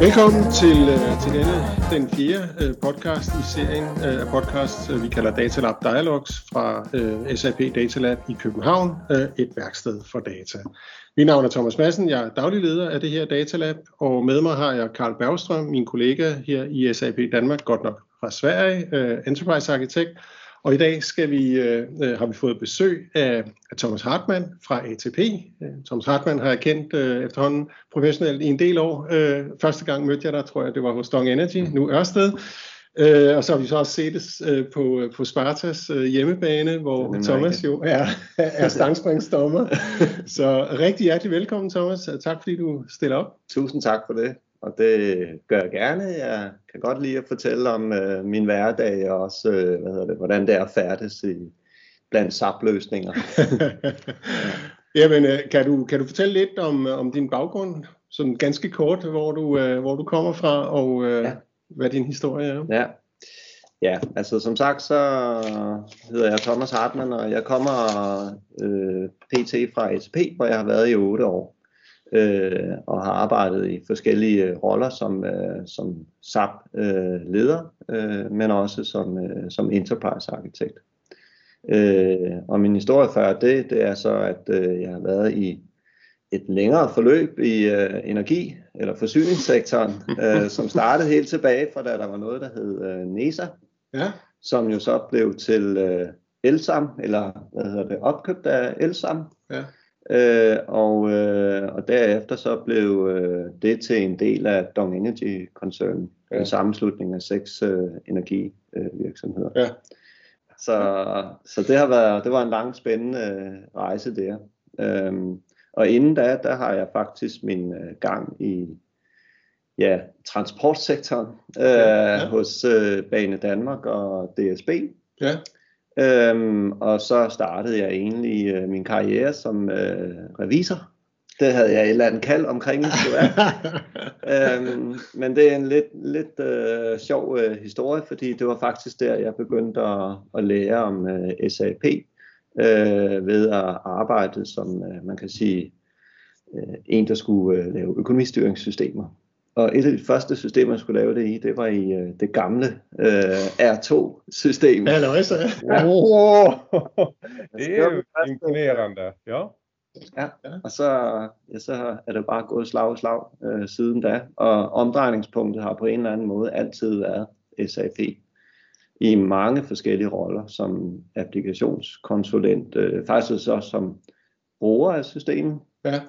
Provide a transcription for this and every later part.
Velkommen til, øh, til denne, den fjerde øh, podcast i serien øh, af podcasts, vi kalder Datalab Dialogs fra SAP Datalab i København, et værksted for data. Mit navn er Thomas Madsen, jeg er daglig leder af det her Datalab, og med mig har jeg Karl Bergstrøm, min kollega her i SAP Danmark, godt nok fra Sverige, Enterprise Arkitekt, og i dag skal vi, øh, øh, har vi fået besøg af, af Thomas Hartmann fra ATP. Øh, Thomas Hartmann har jeg kendt øh, efterhånden professionelt i en del år. Øh, første gang mødte jeg dig, tror jeg, det var hos Dong Energy, nu Ørsted. Øh, og så har vi så også set på, på, på Spartas øh, hjemmebane, hvor Thomas jo er, er stangspringsdommer. så rigtig hjertelig velkommen, Thomas. Tak fordi du stiller op. Tusind tak for det og det gør jeg gerne. Jeg kan godt lide at fortælle om øh, min hverdag og også, øh, hvad hedder det, hvordan det er at færdes i, blandt SAP-løsninger. Jamen, øh, kan du, kan du fortælle lidt om, om din baggrund, sådan ganske kort, hvor du, øh, hvor du kommer fra, og øh, ja. hvad din historie er? Ja. Ja, altså som sagt, så hedder jeg Thomas Hartmann, og jeg kommer øh, PT fra ATP, hvor jeg har været i 8 år øh, og har arbejdet i forskellige øh, roller som, øh, som SAP-leder, øh, øh, men også som, øh, som enterprise-arkitekt. Øh, og min historie før det, det er så, at øh, jeg har været i et længere forløb i øh, energi- eller forsyningssektoren, øh, som startede helt tilbage fra da der var noget, der hed øh, NESA, ja. som jo så blev til øh, Elsam, eller hvad hedder det, opkøbt af Elsam. Ja. Øh, og, øh, og derefter så blev øh, det til en del af Dong Energy koncernen, ja. en sammenslutning af seks øh, energivirksomheder. Øh, ja. Så, så det har været, det var en lang spændende øh, rejse der. Øhm, og inden da, der har jeg faktisk min øh, gang i ja, transportsektoren øh, ja, ja. hos øh, Bane Danmark og DSB. Ja. Øhm, og så startede jeg egentlig øh, min karriere som øh, revisor. Det havde jeg et eller andet kald omkring, jeg. øhm, men det er en lidt, lidt øh, sjov øh, historie, fordi det var faktisk der, jeg begyndte at, at lære om øh, SAP øh, ved at arbejde som, øh, man kan sige, øh, en, der skulle øh, lave økonomistyringssystemer. Og et af de første systemer, jeg skulle lave det i, det var i uh, det gamle uh, R2-system. Ja, løjse. Ja. Oh, det er jo imponerende. Ja. Ja, og så, ja, så er det bare gået slag og slag uh, siden da. Og omdrejningspunktet har på en eller anden måde altid været SAP i mange forskellige roller som applikationskonsulent, uh, faktisk også som bruger af systemet. Ja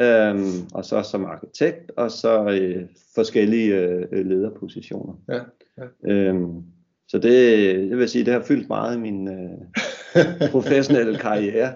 øhm, og så som arkitekt, og så øh, forskellige øh, lederpositioner. Ja, ja. Øhm, så det, det vil sige, det har fyldt meget i min øh, professionelle karriere.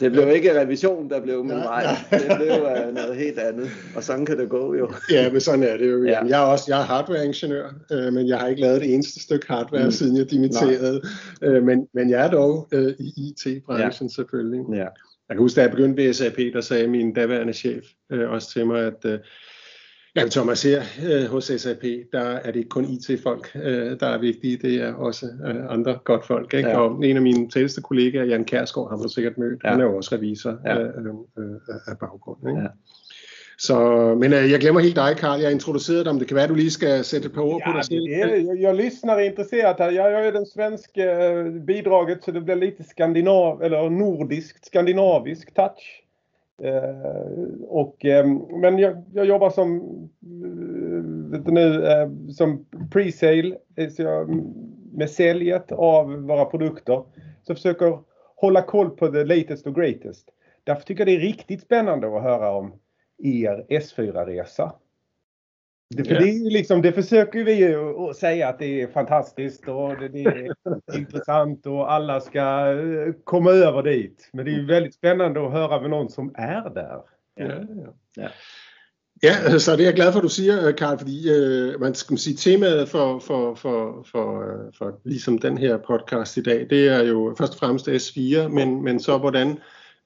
Det blev ikke revision, der blev min vej. Det blev uh, noget helt andet. Og sådan kan det gå jo. Ja, men sådan er det jo. Ja. Jeg er også jeg er hardware-ingeniør, øh, men jeg har ikke lavet det eneste stykke hardware, mm. siden jeg dimitterede. Øh, men, men jeg er dog øh, i IT-branchen ja. selvfølgelig. Ja. Jeg kan huske, da jeg begyndte ved SAP, der sagde min daværende chef øh, også til mig, at øh, ja, Thomas her øh, hos SAP, der er det ikke kun IT-folk, øh, der er vigtige, det er også øh, andre godt folk. Ikke? Ja. Og en af mine tætteste kollegaer, Jan Kærsgaard, har du sikkert mødt, ja. han er jo også revisor ja. øh, øh, af baggrund. Ikke? Ja. Så, men øh, jeg glemmer helt dig, Karl. Jeg introducerede dig, om det kan være, du lige skal sætte et par ord ja, på dig selv. Är, jag, jag lyssnar intresserat här. Jag gör den svenska eh, bidraget så det blir lite skandinav, eller nordiskt, skandinavisk touch. Eh, och, eh, men jag, jag, jobbar som, eh, nu, eh, som pre-sale med säljet av våra produkter. Så jag försöker hålla koll på the latest och greatest. Därför tycker jag det är riktigt spännande att höra om er S4-resa. Det, för yeah. det, är liksom, det försöker vi ju säga att det är fantastiskt och det, det är intressant och alla ska eh, komma över dit. Men det är ju väldigt spännande att höra med någon som är där. Ja, ja. ja. Ja, så det er jeg glad for, at du siger, Karl, fordi øh, man skal sige, temaet for, for, for, for, øh, for ligesom den her podcast i dag, det er jo først og fremmest S4, men, men så hvordan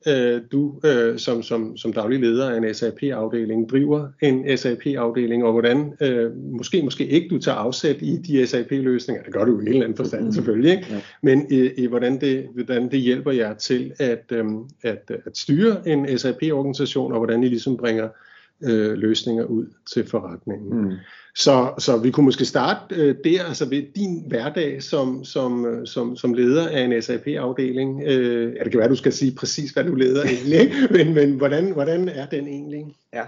øh, du øh, som, som, som daglig leder af en SAP-afdeling driver en SAP-afdeling, og hvordan øh, måske måske ikke du tager afsæt i de SAP-løsninger, det gør du i en eller anden forstand mm. selvfølgelig, ikke? Ja. men i, i hvordan, det, hvordan det hjælper jer til at, øh, at, at styre en SAP-organisation, og hvordan I ligesom bringer øh, løsninger ud til forretningen. Mm. Så, så vi kunne måske starte øh, der, altså ved din hverdag som, som, øh, som, som leder af en SAP-afdeling. Øh, ja, det kan være, du skal sige præcis, hvad du leder egentlig, ikke? men, men hvordan, hvordan er den egentlig? Ja,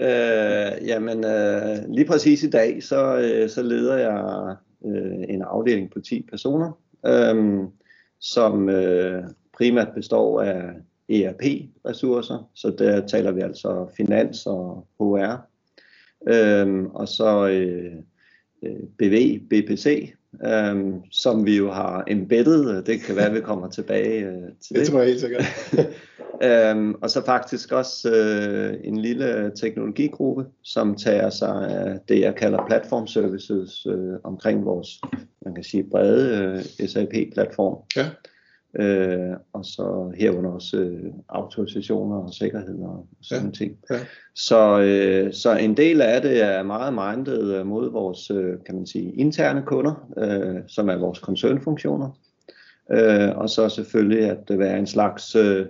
øh, jamen øh, lige præcis i dag, så, øh, så leder jeg øh, en afdeling på 10 personer, øh, som øh, primært består af ERP-ressourcer, så der taler vi altså finans og HR, øhm, og så øh, øh BV, BPC, øhm, som vi jo har embedded, det kan være, at vi kommer tilbage øh, til det. Det tror jeg helt sikkert. øhm, og så faktisk også øh, en lille teknologigruppe, som tager sig af det, jeg kalder platform services øh, omkring vores, man kan sige, brede øh, SAP-platform. Ja øh, og så herunder også øh, autorisationer og sikkerhed og sådan ja. ting. Ja. Så, øh, så en del af det er meget mindet øh, mod vores, øh, kan man sige, interne kunder, øh, som er vores koncernfunktioner, øh, og så selvfølgelig at være en slags øh,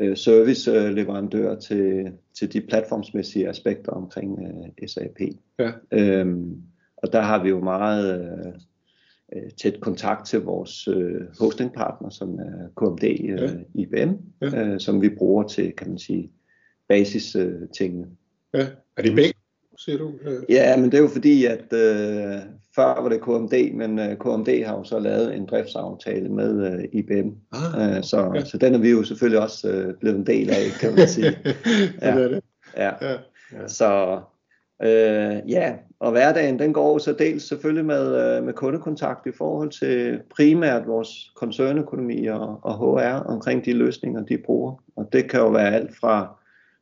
øh serviceleverandør til, til de platformsmæssige aspekter omkring øh, SAP. Ja. Øhm, og der har vi jo meget øh, øh, tæt kontakt til vores øh, hostingpartner, som er KMD øh, ja. IBM, ja. øh, som vi bruger til, kan man sige, basis øh, tingene. Ja. Er det begge, siger du? Ja, men det er jo fordi, at øh, før var det KMD, men øh, KMD har jo så lavet en driftsaftale med øh, IBM. Ah, øh, så, ja. så den er vi jo selvfølgelig også øh, blevet en del af, kan man sige. ja. det er det. Ja. ja. ja. Så Øh, ja, og hverdagen den går så dels selvfølgelig med, øh, med kundekontakt i forhold til primært vores koncernøkonomi og, og HR omkring de løsninger, de bruger. Og det kan jo være alt fra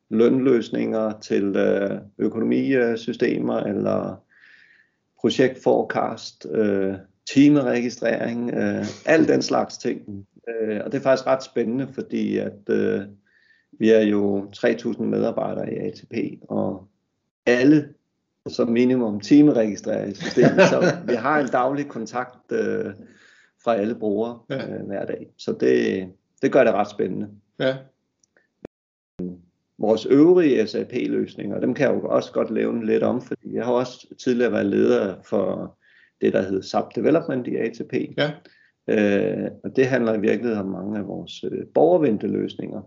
lønløsninger til øh, økonomisystemer eller projektforecast, øh, timeregistrering, øh, al den slags ting. Øh, og det er faktisk ret spændende, fordi at øh, vi er jo 3.000 medarbejdere i ATP, og alle som minimum timeregistrerer i systemet, så vi har en daglig kontakt øh, fra alle brugere øh, hver dag. Så det, det gør det ret spændende. Ja. Vores øvrige SAP-løsninger, dem kan jeg jo også godt lave lidt om, fordi jeg har også tidligere været leder for det, der hedder SAP Development i ATP. Ja. Øh, og det handler i virkeligheden om mange af vores øh, borgerventeløsninger.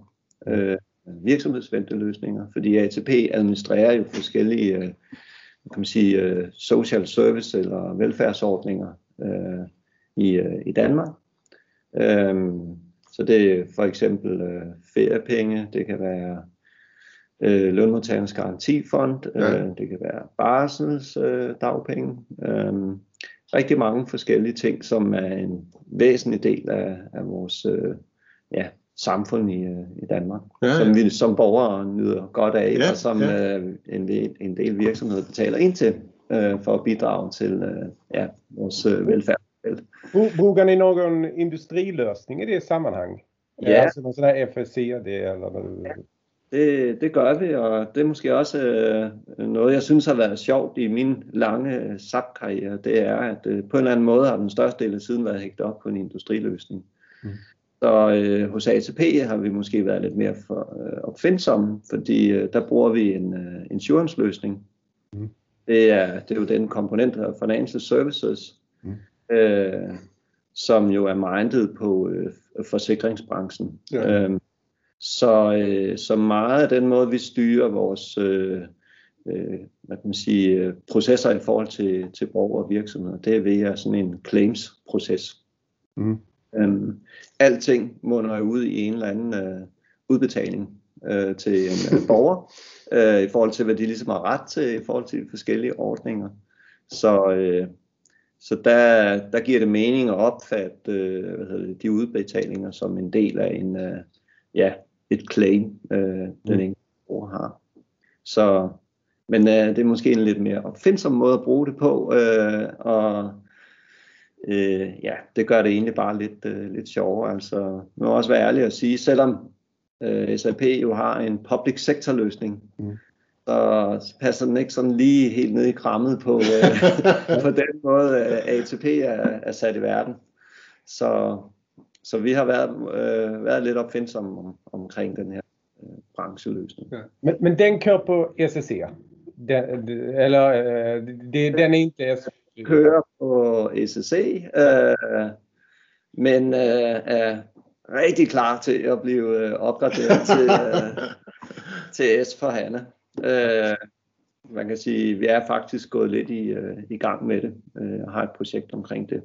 Øh, virksomhedsventeløsninger, fordi ATP administrerer jo forskellige øh, kan man sige, øh, social service eller velfærdsordninger øh, i, øh, i Danmark. Øhm, så det er for eksempel øh, feriepenge, det kan være øh, lønmodtagernes garantifond, ja. øh, det kan være barsels øh, dagpenge. Øh, rigtig mange forskellige ting, som er en væsentlig del af, af vores øh, ja, samfund i, øh, i Danmark, ja, ja. som vi som borgere nyder godt af, ja, og som ja. øh, en, en del virksomheder betaler ind til øh, for at bidrage til øh, ja, vores øh, velfærd. Bruger ni någon industrilösning i det sammanhang? Ja. Alltså någon sån här FSCD eller hvad? Ja. Det, det gør vi, og det er måske også øh, noget, jeg synes har været sjovt i min lange SAP-karriere. Det er, at øh, på en eller anden måde har den største del af tiden været hægtet op på en industriløsning. Mm. Så øh, hos ATP har vi måske været lidt mere for, øh, opfindsomme, fordi øh, der bruger vi en øh, insurance-løsning. Mm. Det, er, det er jo den komponent af Financial Services, mm. øh, som jo er mindet på øh, forsikringsbranchen. Ja. Øh, så, øh, så meget af den måde, vi styrer vores øh, øh, hvad kan man sige, øh, processer i forhold til, til borgere og virksomheder, det er ved sådan en claims-proces. Mm. Øhm, alting munder jo ud i en eller anden øh, udbetaling øh, til en øh, borger, øh, i forhold til, hvad de ligesom har ret til, i forhold til de forskellige ordninger. Så, øh, så der, der giver det mening at opfatte øh, hvad hedder det, de udbetalinger som en del af en, øh, ja, et claim, øh, den mm. enkelte bruger har. Så, men øh, det er måske en lidt mere opfindsom måde at bruge det på, øh, og øh, ja, det gør det egentlig bare lidt, øh, lidt sjovere. Altså, man må også være ærlig at sige, selvom øh, SAP jo har en public sector løsning, mm. så passer den ikke sådan lige helt ned i krammet på, øh, på den måde, ATP er, er sat i verden. Så, så vi har været, øh, været lidt opfindsomme om, omkring den her øh, brancheløsning. Ja. Men, men den kører på SSC? Den, eller øh, det, den er ikke kører på SSC, øh, men øh, er rigtig klar til at blive øh, opgraderet til, øh, til S for Hanna. Øh, man kan sige, vi er faktisk gået lidt i, øh, i gang med det øh, og har et projekt omkring det.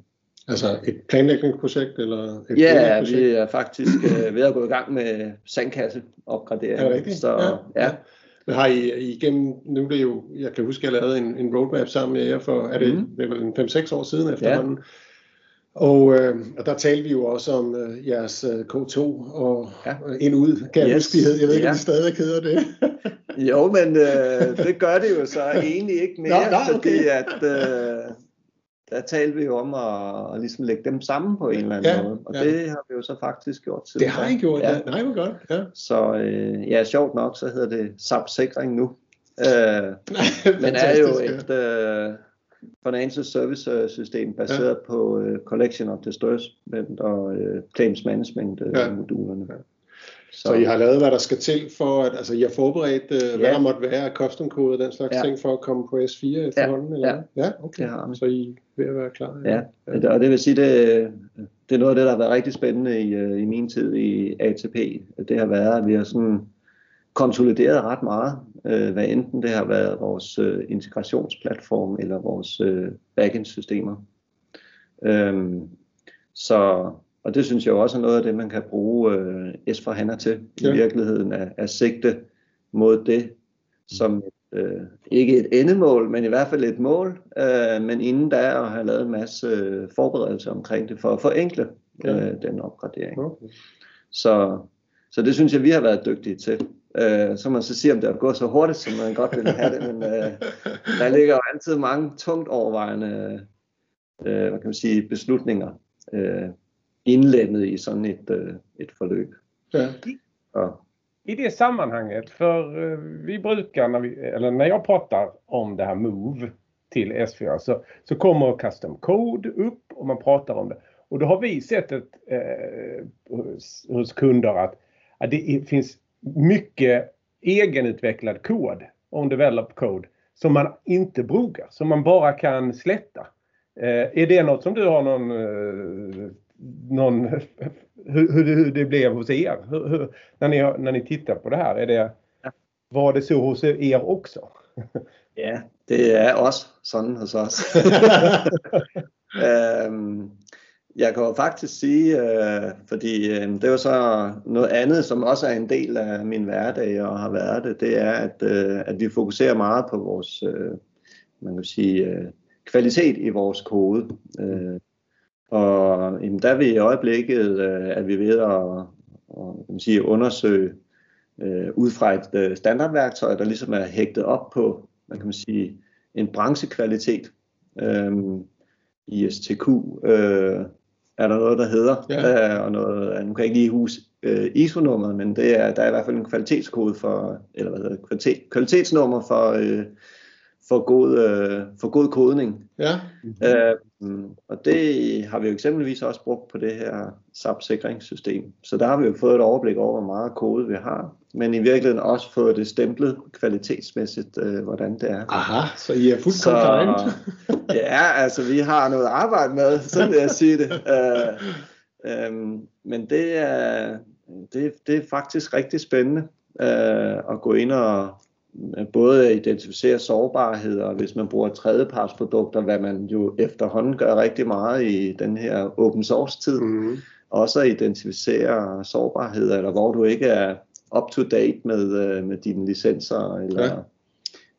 Altså et planlægningsprojekt? Eller et ja, vi er faktisk øh, ved at gå i gang med sandkasseopgradering. Er det rigtigt? Så, ja. ja. Har I igennem, nu er det jo, jeg kan huske, at jeg lavede en, en roadmap sammen med jer for, er det, mm. det var 5-6 år siden efterhånden. Ja. Og, øh, og der talte vi jo også om øh, jeres øh, K2 og ja. ind ud, kan jeg yes. huske, de hed. Jeg ved ikke, ja. om stadig hedder det. jo, men øh, det gør det jo så egentlig ikke mere, nå, nå, okay. fordi at øh, der talte vi jo om at, at ligesom lægge dem sammen på en eller anden ja, måde. Og ja. det har vi jo så faktisk gjort til. Det har I gjort, ja. ja. Nej, hvor godt. Ja. Så øh, ja, sjovt nok, så hedder det SAP Sikring nu. Øh, men er jo et øh, financial service øh, system baseret ja. på øh, collection of disbursement og uh, claims management uh, ja. modulerne. Ja. Så, så I har lavet, hvad der skal til for, at altså, I har forberedt, uh, ja. hvad der måtte være af custom kode og den slags ja. ting for at komme på S4 efterhånden? Ja, eller? ja. ja okay. Det har vi. Så I er ved at være klar? Ja, ja. og det vil sige, det, det er noget af det, der har været rigtig spændende i, i min tid i ATP. Det har været, at vi har sådan konsolideret ret meget, øh, hvad enten det har været vores øh, integrationsplatform eller vores øh, backend-systemer. Øhm, så, og det synes jeg også er noget af det, man kan bruge øh, S4HANA til ja. i virkeligheden, at, at sigte mod det som øh, ikke et endemål, men i hvert fald et mål, øh, men inden da at have lavet en masse øh, forberedelser omkring det for at forenkle ja. øh, den opgradering. Okay. Så, så det synes jeg, vi har været dygtige til. Øh, så man så sige, om det er gået så hurtigt, som man godt ville have det, men øh, der ligger jo altid mange tungt overvejende øh, hvad kan man sige, beslutninger øh, indlemmet i sådan et, øh, et forløb. Ja. Og, i det sammanhanget, för øh, vi brukar, när, vi, eller när jag pratar om det här Move till S4 så, så kommer custom code upp och man pratar om det. Och då har vi sett ett, eh, hos, hos kunder att, att det finns mycket egenutvecklad kod, on develop code, som man inte brukar, som man bara kan slätta. Eh, är det något som du har någon, eh, någon hur, hur, det blev hos er? Hur, hur, när, ni, när ni tittar på det här, är det, var det så hos er också? Ja, det er også sådan hos os. øhm, Jeg kan jo faktisk sige, øh, fordi øh, det er så noget andet, som også er en del af min hverdag og har været det, det er, at, øh, at vi fokuserer meget på vores øh, man kan sige, øh, kvalitet i vores kode. Øh, og jamen, der er vi i øjeblikket, øh, at vi ved at, at kan sige, undersøge øh, ud fra et øh, standardværktøj, der ligesom er hægtet op på, man kan sige, en branchekvalitet. Øh, ISTQ, øh, er der noget, der hedder, ja. øh, og noget, nu kan jeg ikke lige huske øh, ISO-nummeret, men det er, der er i hvert fald en kvalitetskode for, eller hvad hedder kvalitet, kvalitetsnummer for, øh, for, god, øh, for god kodning. Ja. Øh, og det har vi jo eksempelvis også brugt på det her SAP-sikringssystem. Så der har vi jo fået et overblik over, hvor meget kode vi har, men i virkeligheden også fået det stemplet kvalitetsmæssigt, øh, hvordan det er. Aha, så I er fuldt compliant. ja, altså vi har noget arbejde med, så vil jeg sige det. Øh, øh, men det er, det, det er faktisk rigtig spændende øh, at gå ind og både identificere sårbarheder, hvis man bruger tredjepartsprodukter, hvad man jo efterhånden gør rigtig meget i den her open source tid. Mm. Også at identificere sårbarheder, eller hvor du ikke er up to date med, øh, med dine licenser, eller ja.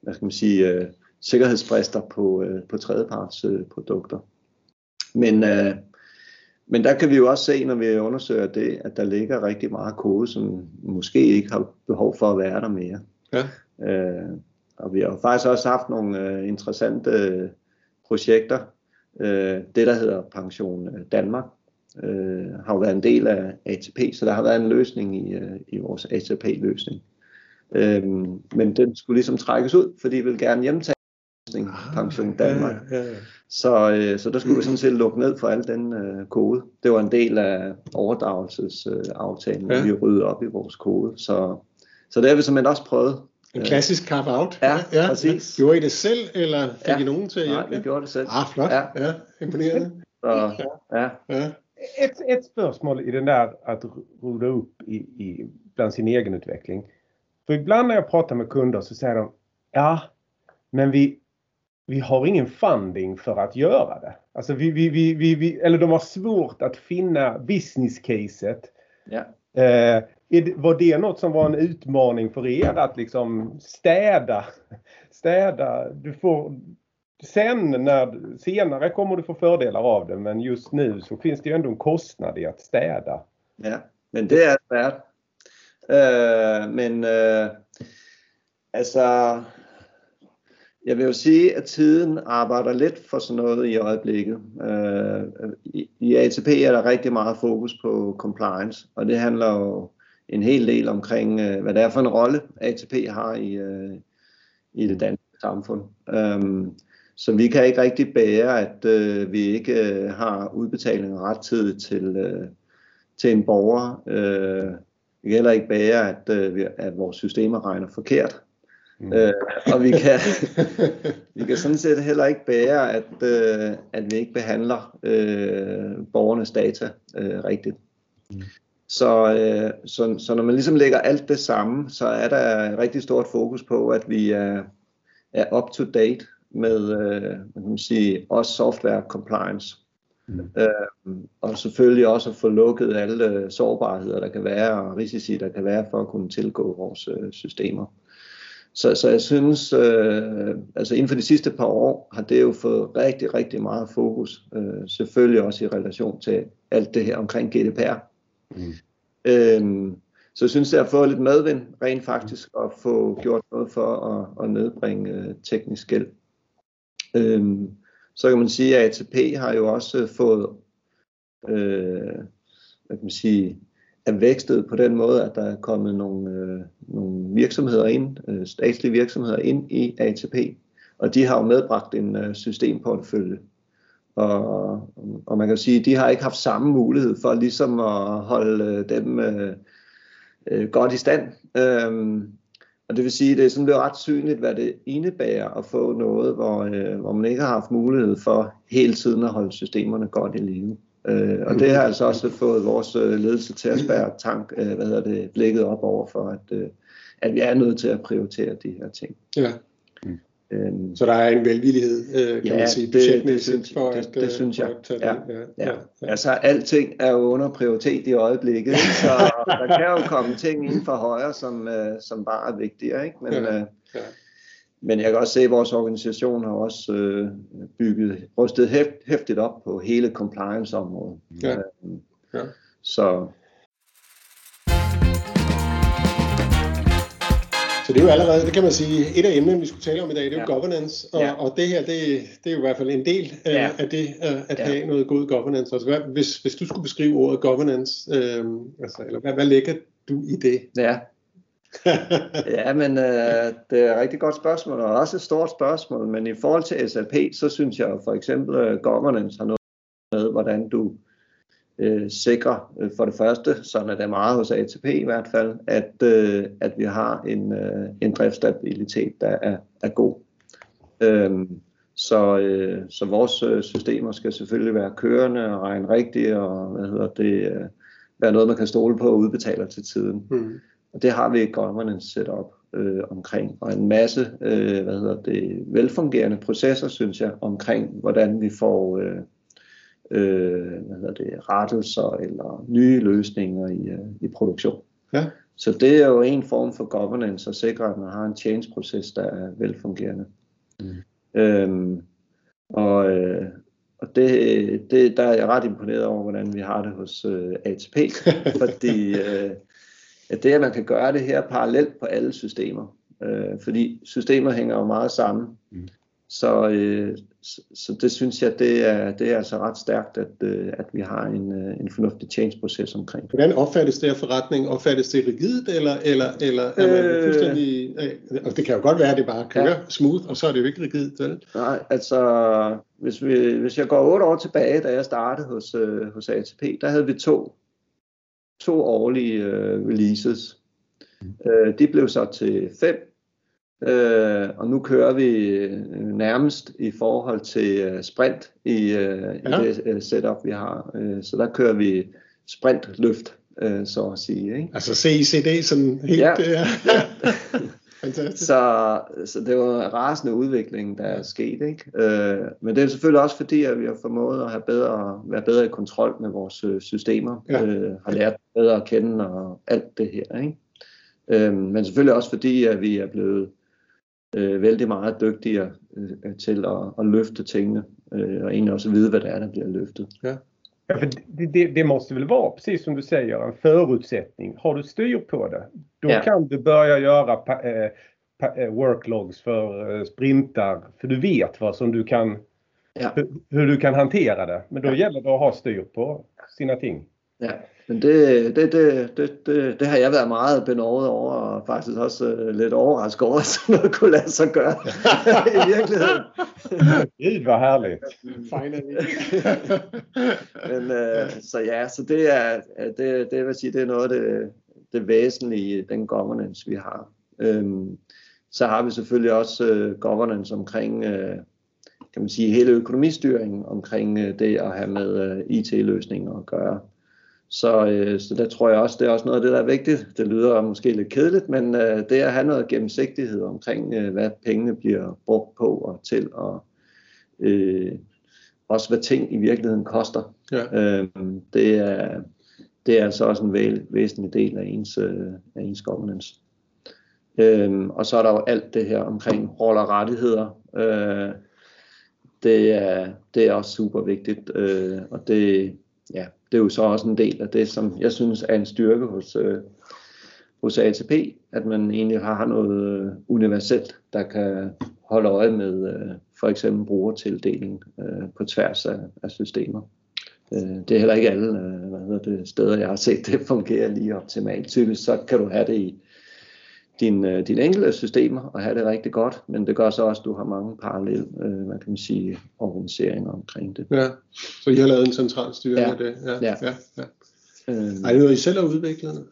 hvad skal man sige, uh, sikkerhedsbrister på, uh, på tredjepartsprodukter. Men, uh, men der kan vi jo også se, når vi undersøger det, at der ligger rigtig meget kode, som måske ikke har behov for at være der mere. Ja. Øh, og vi har faktisk også haft nogle øh, interessante øh, projekter. Øh, det, der hedder Pension øh, Danmark, øh, har jo været en del af ATP, så der har været en løsning i, øh, i vores ATP-løsning. Øh, men den skulle ligesom trækkes ud, fordi vi vil gerne hjemtage ah, Pension Danmark. Ja, ja, ja. Så, øh, så der skulle vi sådan set lukke ned for al den øh, kode. Det var en del af overdragelsesaftalen, øh, ja. vi ryddede op i vores kode. Så så det har vi simpelthen også prøvet. En klassisk carve-out. Ja, ja, præcis. Gjorde I det selv, eller fik Ja. I nogen til at hjælpe? Nej, vi gjorde det selv. Ah, flot. Ja. Ja, imponerende. Så, ja. Ja. Ett, ett spörsmål i den där att roda upp i, i, bland sin egen utveckling. För ibland när jag pratar med kunder så säger de ja, men vi, vi har ingen funding för att göra det. Alltså vi, vi, vi, vi, vi, eller de har svårt att finna business caset. ja. Eh, var det något som var en utmaning för er att liksom städa? Städa, du får sen när, senare kommer du få fördelar av det men just nu så finns det ju ändå en kostnad i att städa. Ja, men det är det. Eh, men eh, alltså jeg vil jo sige, at tiden arbejder lidt for sådan noget i øjeblikket. Øh, I, ATP er der rigtig meget fokus på compliance, og det handler jo en hel del omkring, øh, hvad det er for en rolle ATP har i, øh, i det danske samfund. Så vi kan ikke rigtig bære, at øh, vi ikke øh, har udbetalinger rettidigt til, øh, til en borger. Øh, vi kan heller ikke bære, at, øh, at vores systemer regner forkert. Mm. Øh, og vi kan, vi kan sådan set heller ikke bære, at, øh, at vi ikke behandler øh, borgernes data øh, rigtigt. Mm. Så, øh, så, så når man ligesom lægger alt det sammen, så er der et rigtig stort fokus på, at vi er, er up to date med øh, hvad kan man sige, også software compliance. Mm. Øh, og selvfølgelig også at få lukket alle sårbarheder, der kan være, og risici, der kan være for at kunne tilgå vores øh, systemer. Så, så jeg synes, øh, altså inden for de sidste par år, har det jo fået rigtig, rigtig meget fokus. Øh, selvfølgelig også i relation til alt det her omkring GDPR. Mm. Øhm, så jeg synes, det har fået lidt medvind rent faktisk at få gjort noget for at, at nedbringe øh, teknisk gæld. Øhm, så kan man sige, at ATP har jo også fået øh, hvad kan man sige, er vækstet på den måde, at der er kommet nogle, øh, nogle virksomheder ind, øh, statslige virksomheder ind i ATP, og de har jo medbragt en øh, systemportefølje. Og, og man kan sige, at de har ikke haft samme mulighed for ligesom at holde øh, dem øh, øh, godt i stand. Øhm, og det vil sige, at det er sådan blevet ret synligt, hvad det indebærer at få noget, hvor, øh, hvor man ikke har haft mulighed for hele tiden at holde systemerne godt i live. Øh, og det har altså også fået vores øh, ledelse til at spære tank, øh, hvad hedder det, blikket op over for, at, øh, at vi er nødt til at prioritere de her ting. Ja. Øhm, Så der er en velvillighed, øh, kan Ja, man sige, det- det synes- for det- at, det øh, synes jeg. at Ja. det. Ja, Ja. ja. Altså, alting er jo under prioritet i øjeblikket, ikke? så der kan jo komme ting inden for højre, som, øh, som bare er vigtigere. Ikke? Men, Ja. øh, Ja. Men jeg kan også se, at vores organisation har også øh, bygget, rustet hæft, hæftigt op på hele compliance-området. Ja. Øh, Ja. Så Så det er jo allerede, det kan man sige, et af emnerne, vi skulle tale om i dag, det er jo Ja. governance, og, Ja. og det her, det, det er jo i hvert fald en del øh, Ja. af det, øh, at Ja. have noget god governance. Altså, hvad, hvis, hvis du skulle beskrive ordet governance, øh, altså, eller hvad, hvad lægger du i det? ja, ja men øh, det er et rigtig godt spørgsmål, og også et stort spørgsmål. Men i forhold til SLP, så synes jeg for eksempel, at governance har noget med, hvordan du øh, sikrer øh, for det første, sådan er det meget hos ATP i hvert fald, at, øh, at vi har en, øh, en driftsstabilitet, der er, er god. Øhm, så, øh, så vores øh, systemer skal selvfølgelig være kørende og regne rigtigt, og hvad hedder det, øh, være noget, man kan stole på og udbetaler til tiden. Hmm. Og det har vi et governance setup øh, omkring, og en masse øh, hvad hedder det, velfungerende processer, synes jeg, omkring, hvordan vi får øh, øh, hvad hedder det, rettelser eller nye løsninger i, øh, i produktion. Ja. Så det er jo en form for governance at sikre, at man har en change-proces, der er velfungerende. Mm. Øhm, og øh, og det, det, der er jeg ret imponeret over, hvordan vi har det hos øh, ATP, fordi øh, at det, at man kan gøre det her parallelt på alle systemer, øh, fordi systemer hænger jo meget sammen. Mm. Så, øh, så, så det synes jeg, det er, det er altså ret stærkt, at, øh, at vi har en, øh, en fornuftig change-proces omkring det. Hvordan opfattes det her forretning? Opfattes det rigidt, eller, eller, eller er man Øh. fuldstændig... Øh, og det kan jo godt være, at det bare kører ja. smooth, og så er det jo ikke rigidt, vel? Nej, altså, hvis, vi, hvis jeg går otte år tilbage, da jeg startede hos, øh, hos ATP, der havde vi to, to årlige øh, releases. Øh, de blev så til 5, øh, og nu kører vi øh, nærmest i forhold til øh, sprint i, øh, ja. i det øh, setup, vi har. Øh, så der kører vi sprintløft, øh, så at sige. Ikke? Altså CICD sådan helt... Ja. Ja. ja. Fantastisk. Så, så det var en rasende udvikling, der er sket. Ikke? Øh, men det er selvfølgelig også fordi, at vi har formået at have bedre, være bedre i kontrol med vores øh, systemer. Ja. Øh, har lært bedre at kende og alt det her. Ikke? Øh, men selvfølgelig også fordi, at vi er blevet øh, vældig meget dygtigere øh, til at, at løfte tingene. Øh, og egentlig også vide, hvad det er, der bliver løftet. Ja. Ja, för det, det, det, måste väl vara, precis som du säger, en förutsättning. Har du styr på det, då ja. kan du börja göra pa, eh, pa, eh, worklogs för eh, sprintar. För du vet vad som du kan, ja. hur, hur, du kan hantera det. Men då ja. gäller det att ha styr på sina ting. Men det, det, det, det, det, det har jeg været meget benovet over, og faktisk også uh, lidt overrasket over, at sådan noget kunne lade sig gøre i virkeligheden. Gud, hvor herligt. men, uh, så ja, så det er, det, det vil sige, det er noget af det, det væsentlige den governance, vi har. Um, så har vi selvfølgelig også uh, governance omkring uh, kan man sige, hele økonomistyringen omkring uh, det at have med uh, IT-løsninger at gøre. Så, øh, så der tror jeg også, det er også noget af det, der er vigtigt. Det lyder måske lidt kedeligt, men øh, det at have noget gennemsigtighed omkring, øh, hvad pengene bliver brugt på og til, og øh, også hvad ting i virkeligheden koster. Ja. Øh, det, er, det er altså også en væl, væsentlig del af ens, øh, af ens governance. Øh, og så er der jo alt det her omkring roller og rettigheder. Øh, det, er, det er også super vigtigt, øh, og det, ja, det er jo så også en del af det, som jeg synes er en styrke hos, øh, hos ATP, at man egentlig har noget øh, universelt, der kan holde øje med øh, for eksempel brugertildeling øh, på tværs af, af systemer. Øh, det er heller ikke alle øh, hvad hedder det, steder, jeg har set det fungere lige optimalt. Typisk så kan du have det i din, øh, dine enkelte systemer og have det rigtig godt, men det gør så også, at du har mange parallelle, øh, hvad kan man sige, organiseringer omkring det. Ja, så I har lavet en central styring ja. af det? Ja. ja. ja, ja. Øh, er det noget, I selv har udviklet?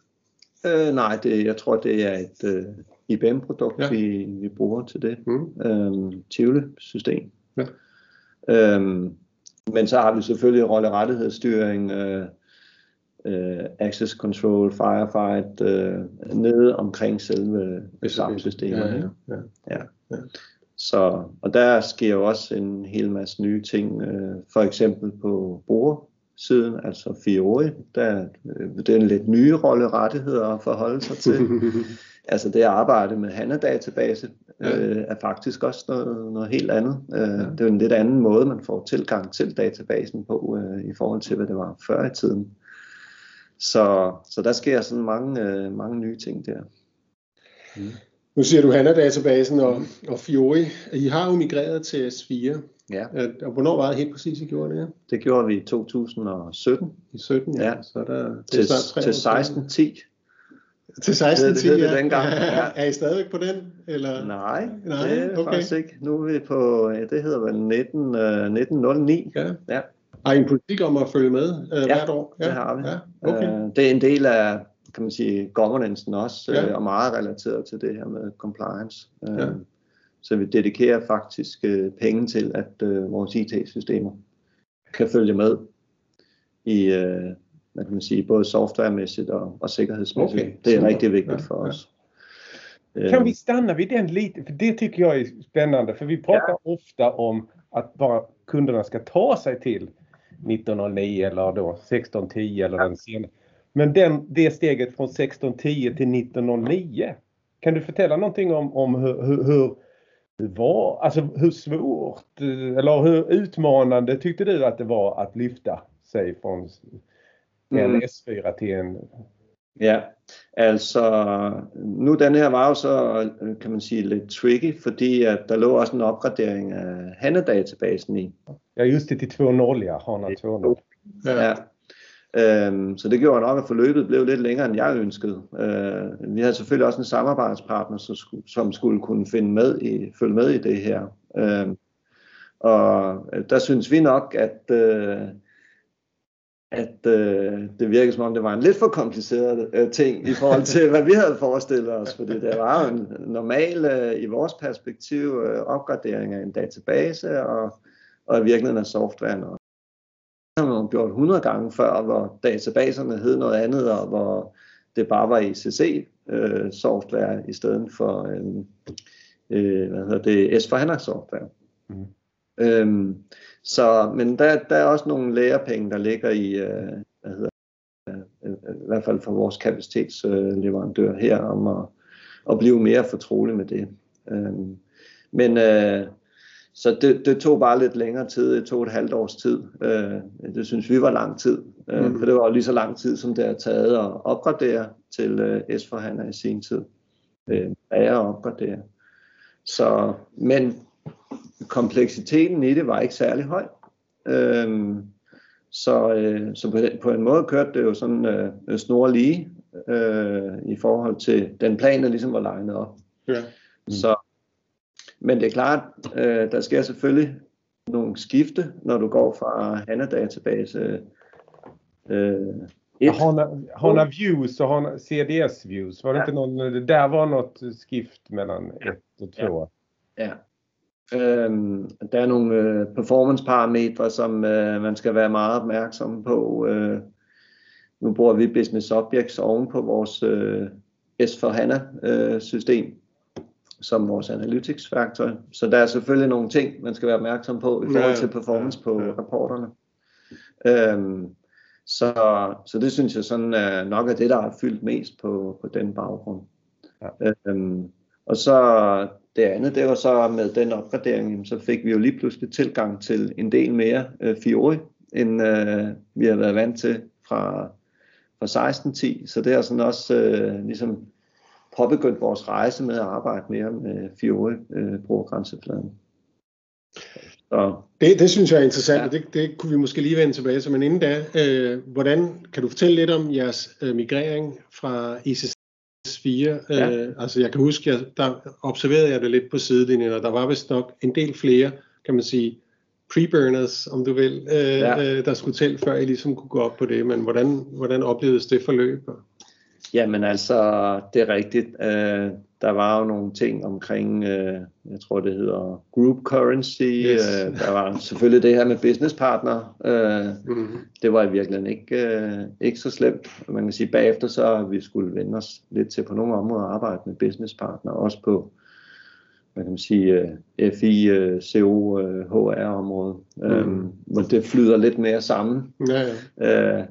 Øh, nej, det, jeg tror, det er et øh, IBM-produkt, ja. vi, vi bruger til det. Mm. Øh, Tivoli-system. Ja. Øh, men så har vi selvfølgelig rolle-rettighedsstyring, øh, uh, access control, firefight uh, nede omkring selve systemet. Ja, ja, ja. ja. Så, og der sker jo også en hel masse nye ting, uh, for eksempel på brugersiden, altså Fiori, der det er en lidt nye rolle rettigheder at forholde sig til. altså det at arbejde med HANA-database ja. øh, er faktisk også noget, noget helt andet. Øh, ja. Det er jo en lidt anden måde, man får tilgang til databasen på, øh, i forhold til, hvad det var før i tiden. Så, så der sker sådan mange, øh, mange nye ting der. Mm. Nu siger du HANA-databasen og, og Fiori. I har jo migreret til S4. Ja. Og hvornår var det helt præcis, I gjorde det? Det gjorde vi i 2017. I 17, ja. ja. Så der, det til, til 1610. Til 16 10, ja. dengang. Ja. er I stadig på den? Eller? Nej, Nej, det er okay. faktisk ikke. Nu er vi på, det hedder vel 19, uh, 1909. Ja. ja. Har I en politik om at følge med uh, ja, hvert år? Ja, det har vi. Ja, okay. uh, det er en del af kan man sige, governancen også, ja. uh, og meget relateret til det her med compliance. Uh, ja. Så vi dedikerer faktisk uh, penge til, at uh, vores IT-systemer kan følge med i, uh, hvad kan man sige, både softwaremæssigt og, og sikkerhedsmæssigt. Okay, det er super. rigtig vigtigt ja, for os. Ja. Kan vi stanna vid den lite? För det tycker jag är spännande. För vi pratar ja. ofta om att bara kunderna ska ta sig till 1909 eller då 1610 eller den senare. Men den, det steget från 1610 till 1909. Kan du förtälla någonting om, om hur, hur, hur, var, alltså hur svårt eller hur utmanande tyckte du att det var att lyfta sig från en mm. S4 til en... Ja, altså nu den her var jo så, kan man sige, lidt tricky, fordi at der lå også en opgradering af HANA-databasen i. Ja, just det, til 2.0, ja, HANA 2.0. Ja. ja. Øhm, så det gjorde nok, at forløbet blev lidt længere, end jeg ønskede. Øh, vi havde selvfølgelig også en samarbejdspartner, som skulle, som skulle kunne finde med i, følge med i det her. Øh, og der synes vi nok, at øh, at øh, det virkede som om, det var en lidt for kompliceret øh, ting i forhold til, hvad vi havde forestillet os. Fordi det var jo en normal, øh, i vores perspektiv, øh, opgradering af en database og, og i virkeligheden af softwaren. Og det har man gjort 100 gange før, hvor databaserne hed noget andet, og hvor det bare var ECC øh, software i stedet for øh, øh, hvad hedder det, S4HANA software. Mm. Øhm, så, men der, der er også nogle lærepenge, der ligger i, øh, hvad hedder, øh, øh, i hvert fald for vores kapacitetsleverandør øh, her, om at, at blive mere fortrolig med det. Øhm, men øh, så det, det tog bare lidt længere tid, det tog et halvt års tid. Øh, det synes vi var lang tid, øh, mm. for det var jo lige så lang tid, som det har taget at opgradere til øh, S4HANA i sin tid. Øh, at opgradere. Så, men kompleksiteten i det var ikke særlig høj. Øhm, så øh, så på, på en måde kørte det jo sådan øh, snor lige øh, i forhold til den plan, der ligesom var legnet op. Ja. Mm. Så, men det er klart, øh, der sker selvfølgelig nogle skifte, når du går fra HANA-database øh, et. HANA, Views og HANA CDS Views, var det ja. inte någon, det där var något skift mellan ett och två? Ja. ja. Øhm, der er nogle øh, performance parametre, som øh, man skal være meget opmærksom på. Øh, nu bruger vi Business Objects oven på vores øh, S4HANA øh, system som vores analytics-værktøj. Så der er selvfølgelig nogle ting, man skal være opmærksom på i forhold til performance på rapporterne. Øhm, så, så det synes jeg sådan er nok er det, der har fyldt mest på, på den baggrund. Ja. Øhm, og så det andet, det var så med den opgradering, så fik vi jo lige pludselig tilgang til en del mere øh, Fiori, end øh, vi har været vant til fra, fra 16.10. Så det er sådan også øh, ligesom påbegyndt vores rejse med at arbejde mere med Fiori øh, brugergrænsefladen. Så. Det, det synes jeg er interessant, ja. og det, det kunne vi måske lige vende tilbage til, men inden da, øh, hvordan kan du fortælle lidt om jeres øh, migrering fra ICC 4. Ja. Øh, altså jeg kan huske, jeg, der observerede jeg det lidt på sidelinjen, og der var vist nok en del flere, kan man sige, pre-burners, om du vil, øh, ja. øh, der skulle til, før I ligesom kunne gå op på det. Men hvordan, hvordan oplevedes det forløb? Jamen altså, det er rigtigt. Øh, der var jo nogle ting omkring, øh, jeg tror det hedder group currency. Yes. Øh, der var selvfølgelig det her med business partner. Øh, mm-hmm. Det var i virkeligheden ikke, øh, ikke så slemt. Man kan sige, bagefter så vi skulle vende os lidt til på nogle områder at arbejde med business partner, også på hvad kan man sige, uh, FI, uh, CO, HR-området, mm. øhm, hvor det flyder lidt mere sammen. Ja, ja. Uh,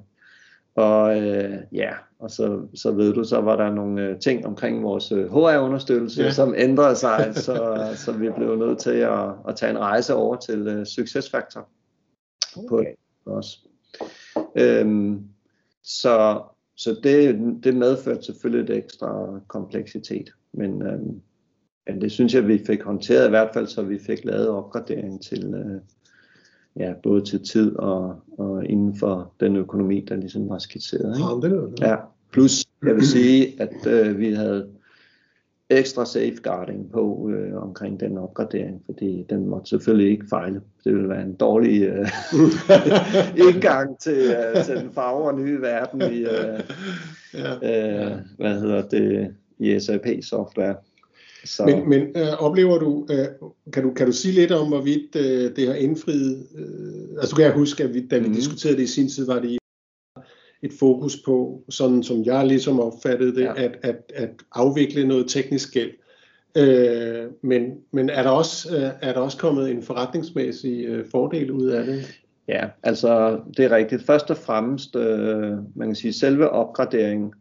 og uh, ja, og så, så ved du, så var der nogle uh, ting omkring vores uh, HR-understøttelse, ja. som ændrede sig, så, så vi blev nødt til at, at tage en rejse over til uh, SuccessFactor okay. på os. Øhm, så så det, det medførte selvfølgelig et ekstra kompleksitet, men, øhm, men det synes jeg, vi fik håndteret i hvert fald, så vi fik lavet opgradering til, øh, ja, både til tid og, og inden for den økonomi, der ligesom var skitseret. Ikke? Ja, det det. Ja, plus jeg vil sige, at øh, vi havde ekstra safeguarding på øh, omkring den opgradering, fordi den måtte selvfølgelig ikke fejle. Det ville være en dårlig øh, indgang til, øh, til den farver nye verden i, øh, ja. øh, hvad hedder det, i SAP software. Så. Men, men øh, oplever du, øh, kan du, kan du sige lidt om, hvorvidt øh, det har indfriet, øh, altså du kan jeg huske, at vi, da vi mm. diskuterede det i sin tid, var det et fokus på, sådan som jeg ligesom opfattede det, ja. at, at, at afvikle noget teknisk gæld. Øh, men, men er der også øh, er der også kommet en forretningsmæssig øh, fordel ud af det? Ja, altså det er rigtigt. Først og fremmest, øh, man kan sige, selve opgraderingen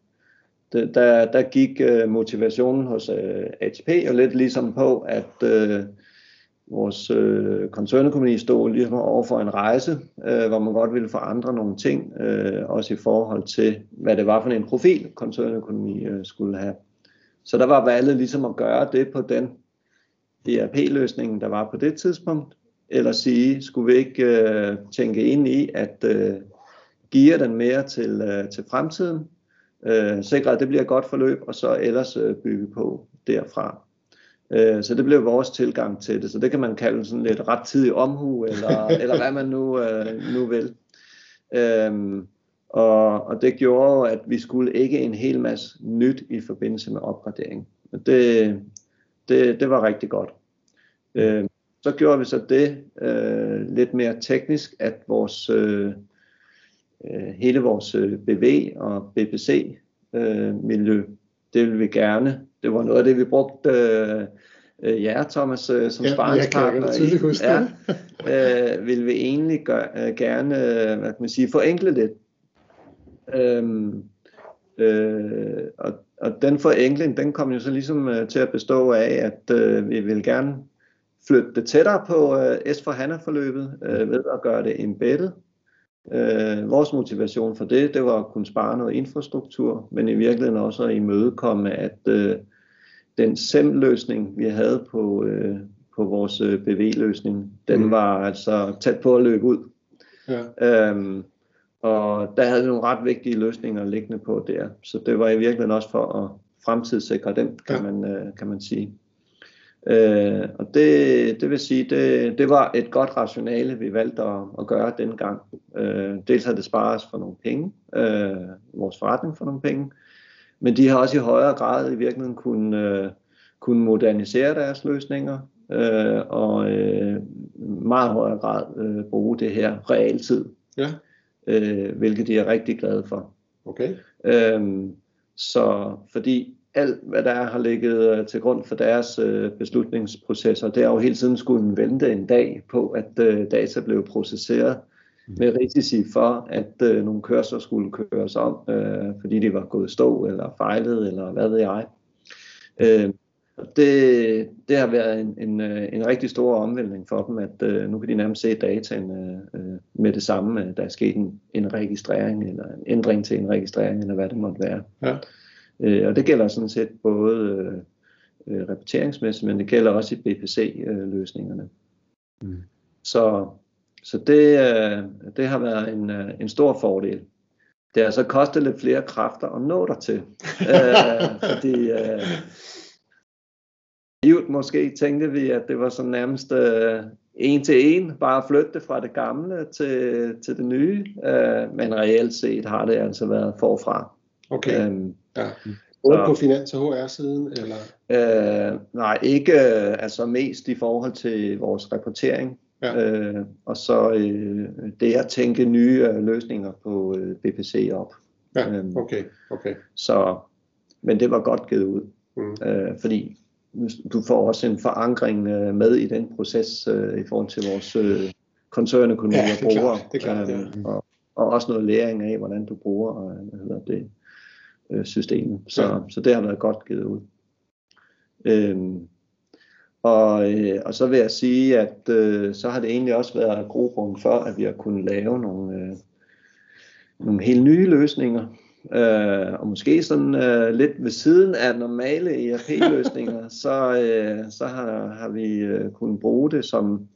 det, der, der gik øh, motivationen hos øh, ATP jo lidt ligesom på, at øh, vores øh, koncernøkonomi stod ligesom over for en rejse, øh, hvor man godt ville forandre nogle ting, øh, også i forhold til, hvad det var for en profil, koncernøkonomi øh, skulle have. Så der var valget ligesom at gøre det på den ERP-løsning, der var på det tidspunkt, eller sige, skulle vi ikke øh, tænke ind i at øh, give den mere til, øh, til fremtiden, øh, sikre, at det bliver et godt forløb, og så ellers øh, bygge på derfra. Øh, så det blev vores tilgang til det, så det kan man kalde sådan lidt ret tidig omhu, eller, eller hvad man nu, øh, nu vil. Øhm, og, og det gjorde at vi skulle ikke en hel masse nyt i forbindelse med opgradering. Det, det, det var rigtig godt. Øh, så gjorde vi så det øh, lidt mere teknisk, at vores øh, øh hele vores øh, BV og BBC øh, miljø, det ville vi gerne. Det var noget af det, vi brugte øh, øh, jer, Thomas, øh, som ja, sparringspartner i. Ja, øh, vil vi egentlig gør, øh, gerne hvad kan man sige, forenkle lidt. Øhm, øh, og, og den forenkling, den kom jo så ligesom øh, til at bestå af, at øh, vi vil gerne flytte det tættere på øh, S4HANA-forløbet øh, ved at gøre det embedded. Øh, vores motivation for det, det var at kunne spare noget infrastruktur, men i virkeligheden også at imødekomme, at øh, den SEM-løsning, vi havde på, øh, på vores øh, BV-løsning, den mm. var altså tæt på at løbe ud. Ja. Øhm, og der havde vi nogle ret vigtige løsninger liggende på der. Så det var i virkeligheden også for at fremtidssikre dem, kan, ja. man, øh, kan man sige. Øh, og det, det vil sige, det, det var et godt rationale, vi valgte at, at gøre dengang. Øh, dels havde det sparet os for nogle penge, øh, vores forretning for nogle penge, men de har også i højere grad i virkeligheden kunne, øh, kunne modernisere deres løsninger, øh, og øh, meget højere grad øh, bruge det her realtid. Ja øh, hvilket de er rigtig glade for. Okay. Øhm, så fordi alt, hvad der har ligget øh, til grund for deres øh, beslutningsprocesser, det er jo hele tiden skulle vente en dag på, at øh, data blev processeret mm. med risici for, at øh, nogle kørsler skulle køres om, øh, fordi de var gået stå eller fejlet, eller hvad ved jeg. Øh, det, det har været en, en, en rigtig stor omvæltning for dem, at øh, nu kan de nærmest se dataen øh, med det samme. Der er sket en, en registrering, eller en ændring til en registrering, eller hvad det måtte være. Ja. Øh, og det gælder sådan set både øh, øh repeteringsmæssigt, men det gælder også i BPC-løsningerne. Øh, mm. Så, så det, øh, det har været en, øh, en stor fordel. Det har så kostet lidt flere kræfter at nå der til. øh, fordi øh, Livet måske tænkte vi, at det var sådan nærmest øh, en til en, bare flytte fra det gamle til, til det nye, øh, men reelt set har det altså været forfra. Okay, øhm, ja. Både på finans- og HR-siden? Eller? Øh, nej, ikke altså mest i forhold til vores rapportering. Ja. Øh, og så øh, det at tænke nye øh, løsninger på øh, BPC op. Ja, øhm, okay, okay. Så, men det var godt givet ud. Mm. Øh, fordi du får også en forankring øh, med i den proces øh, i forhold til vores øh, koncernøkonomi ja, og brugere. Det er klart, det er klart, ja. og, og også noget læring af, hvordan du bruger øh, hvad hedder det, øh, systemet. Så, ja. så det har været godt givet ud. Øhm, og, øh, og så vil jeg sige, at øh, så har det egentlig også været grobund for, at vi har kunnet lave nogle, øh, nogle helt nye løsninger, øh, og måske sådan øh, lidt ved siden af normale ERP-løsninger, så, øh, så har, har vi øh, kunnet bruge det som,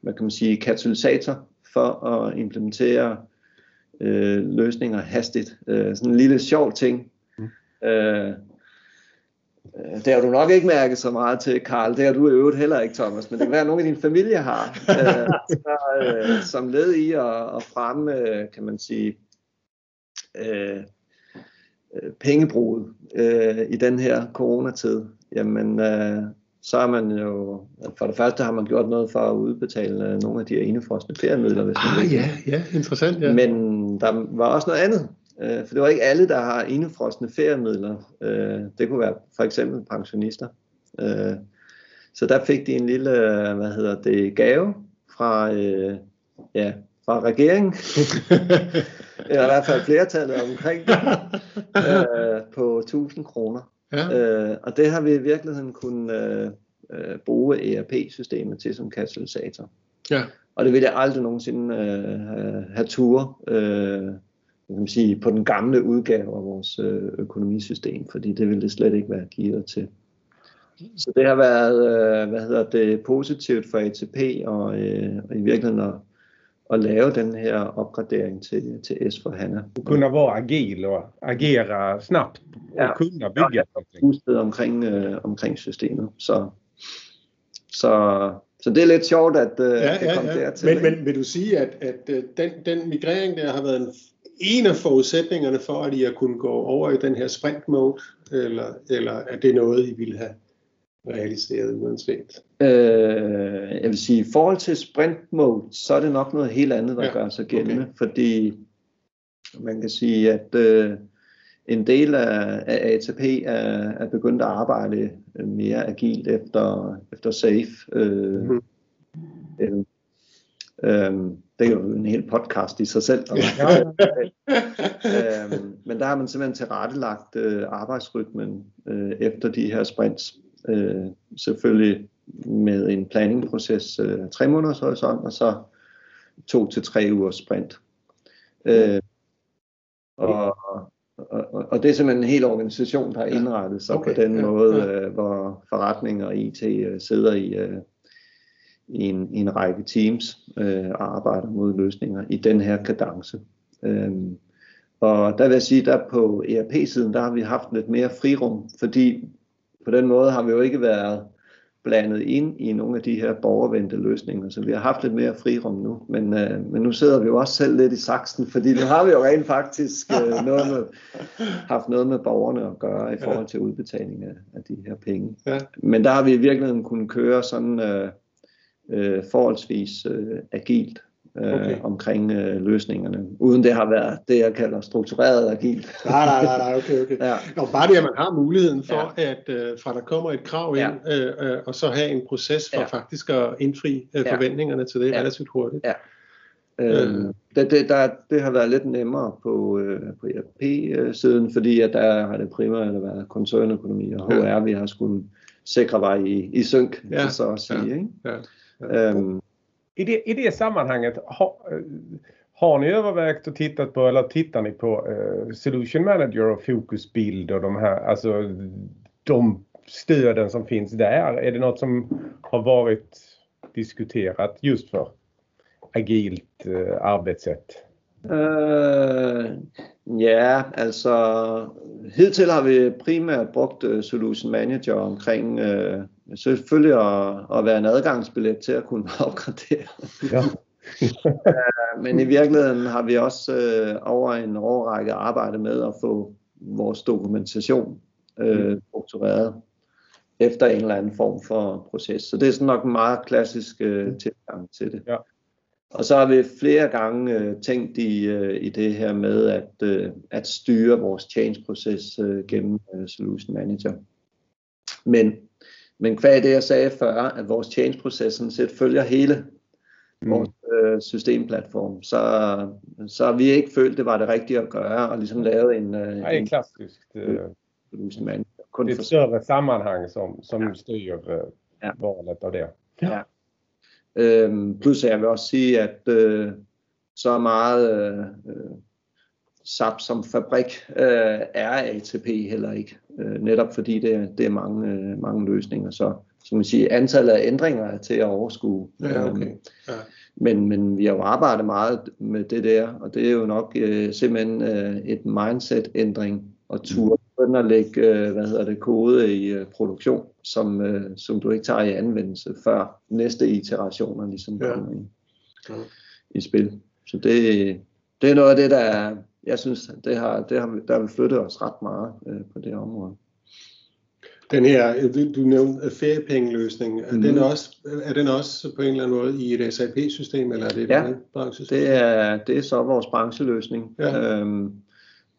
hvad kan man sige, katalysator for at implementere øh, løsninger hastigt. Øh, sådan en lille sjov ting. Mm. Øh, det har du nok ikke mærket så meget til, Karl. Det har du i øvrigt heller ikke, Thomas. Men det kan være, at nogle af dine familie har. Øh, så, øh, som led i at, at fremme, kan man sige, øh, øh, pengebruget øh, i den her coronatid, jamen øh, så har man jo, for det første har man gjort noget for at udbetale øh, nogle af de her indefrostende feriemidler. Hvis ah ja, ja, interessant. Ja. Men der var også noget andet, øh, for det var ikke alle, der har indefrostende feriemidler. Øh, det kunne være for eksempel pensionister. Øh, så der fik de en lille, hvad hedder det, gave fra, øh, ja, fra regeringen, eller i hvert fald flertallet omkring det, øh, på 1000 kroner. Ja. Øh, og det har vi i virkeligheden kunnet øh, øh bruge ERP-systemet til som katalysator. Ja. Og det vil jeg aldrig nogensinde øh, have tur øh, kan man sige, på den gamle udgave af vores øh, økonomisystem, fordi det ville det slet ikke være givet til. Så det har været, øh, hvad hedder det, positivt for ATP og, øh, og i virkeligheden at, at lave den her opgradering til, til S4HANA. Kunna vara agil och agera snabbt och ja. kunna bygga ja, omkring, øh, omkring systemet. Så, så så det er lidt sjovt, at uh, ja, det kom ja, ja. dertil. Men, men vil du sige, at, at øh, den, den migrering der har været en, en af forudsætninger for, at I har kunnet gå over i den her sprint mode, eller, eller er det noget, I ville have realiseret uanset? Øh, jeg vil sige, i forhold til sprint mode, så er det nok noget helt andet, der ja, gør sig gældende, okay. fordi man kan sige, at øh, en del af, af ATP er, er begyndt at arbejde øh, mere agilt efter, efter SAFE. Øh, Mhm. øh, øh, det er jo en hel podcast i sig selv. Og Ja. øh, men der har man simpelthen tilrettelagt øh, arbejdsrytmen øh, efter de her sprints. Øh, selvfølgelig med en planningproces øh, tre måneders horisont, og så to til tre ugers sprint. Øh, og, det er simpelthen en hel organisation, der har indrettet sig Okay, på den ja, måde, ja. øh, hvor forretning og IT øh, sidder i, øh, i, en, i en række teams øh, og arbejder mod løsninger i den her kadence. Øhm, og der vil jeg sige, der på ERP-siden, der har vi haft lidt mere frirum, fordi på den måde har vi jo ikke været blandet ind i nogle af de her borgervendte løsninger, så vi har haft lidt mere frirum nu, men, øh, men nu sidder vi jo også selv lidt i saksen, fordi nu har vi jo rent faktisk øh, noget med, haft noget med borgerne at gøre i forhold til udbetaling af, af de her penge. Ja. Men der har vi i virkeligheden kunnet køre sådan øh, øh, forholdsvis øh, agilt Okay. okay. omkring øh, løsningerne, uden det har været det, jeg kalder struktureret agilt. Nej, nej, nej, nej, okay, okay. Ja. Nå, bare det, at man har muligheden for, ja. at øh, fra der kommer et krav ind, Ja. øh, øh, og så have en proces for Ja. faktisk at indfri øh, Ja. forventningerne til det Ja. relativt hurtigt. Ja. Øh. Øh, det, det, der, det har været lidt nemmere på, øh, på ERP-siden, fordi at der har det primært været koncernøkonomi og Ja. HR, vi har skulle sikre vej i, i synk, Ja. ja. så at sige. Ja. Ikke? Ja. Øhm, i det, I det sammanhanget, har, eh, har ni övervägt och tittat på, eller tittar ni på eh, Solution Manager och Fokusbild och de här, alltså de stöden som finns där? Är det något som har varit diskuterat just för agilt eh, arbetssätt? Øh, ja, altså hidtil har vi primært brugt uh, Solution Manager omkring uh, selvfølgelig at, at være en adgangsbillet til at kunne opgradere. Ja. Men i virkeligheden har vi også uh, over en årrække arbejdet med at få vores dokumentation uh, struktureret efter en eller anden form for proces. Så det er sådan nok en meget klassisk uh, tilgang til det. Ja. Og så har vi flere gange øh, tænkt i, øh, i det her med at, øh, at styre vores change-proces øh, gennem øh, Solution Manager. Men, men hvad det, jeg sagde før, at vores change-proces sådan set følger hele Mm. vores øh, systemplatform, så, så har vi ikke følt, det var det rigtige at gøre, og ligesom lave en, øh, är en klassiskt. eh, Solution Manager. Kun Det är for, ett större sammanhang som, som styr eh, Ja. valet av det. Ja. Øhm, plus jeg vil også sige, at øh, så meget øh, SAP som fabrik øh, er ATP heller ikke. Øh, netop fordi det, er- det er mange, øh, mange løsninger. Så som man siger, antallet af ændringer er til at overskue. Ja, okay. Øhm, Ja. men, men vi har jo arbejdet meget med det der, og det er jo nok øh, simpelthen øh, et mindset-ændring og tur begynde at lægge øh, hvad hedder det, kode i øh, produktion, som, øh, som du ikke tager i anvendelse, før næste iterationer ligesom Ja. kommer i, Ja. i spil. Så det, det er noget af det, der er, jeg synes, det har, det har, der har vi flyttet os ret meget øh, på det område. Den her, du, nævnte feriepengeløsning, er, Mhm. den også, er den også på en eller anden måde i et SAP-system, eller er det et Ja. branchesystem? Det er, det er så vores brancheløsning. Ja. Øhm,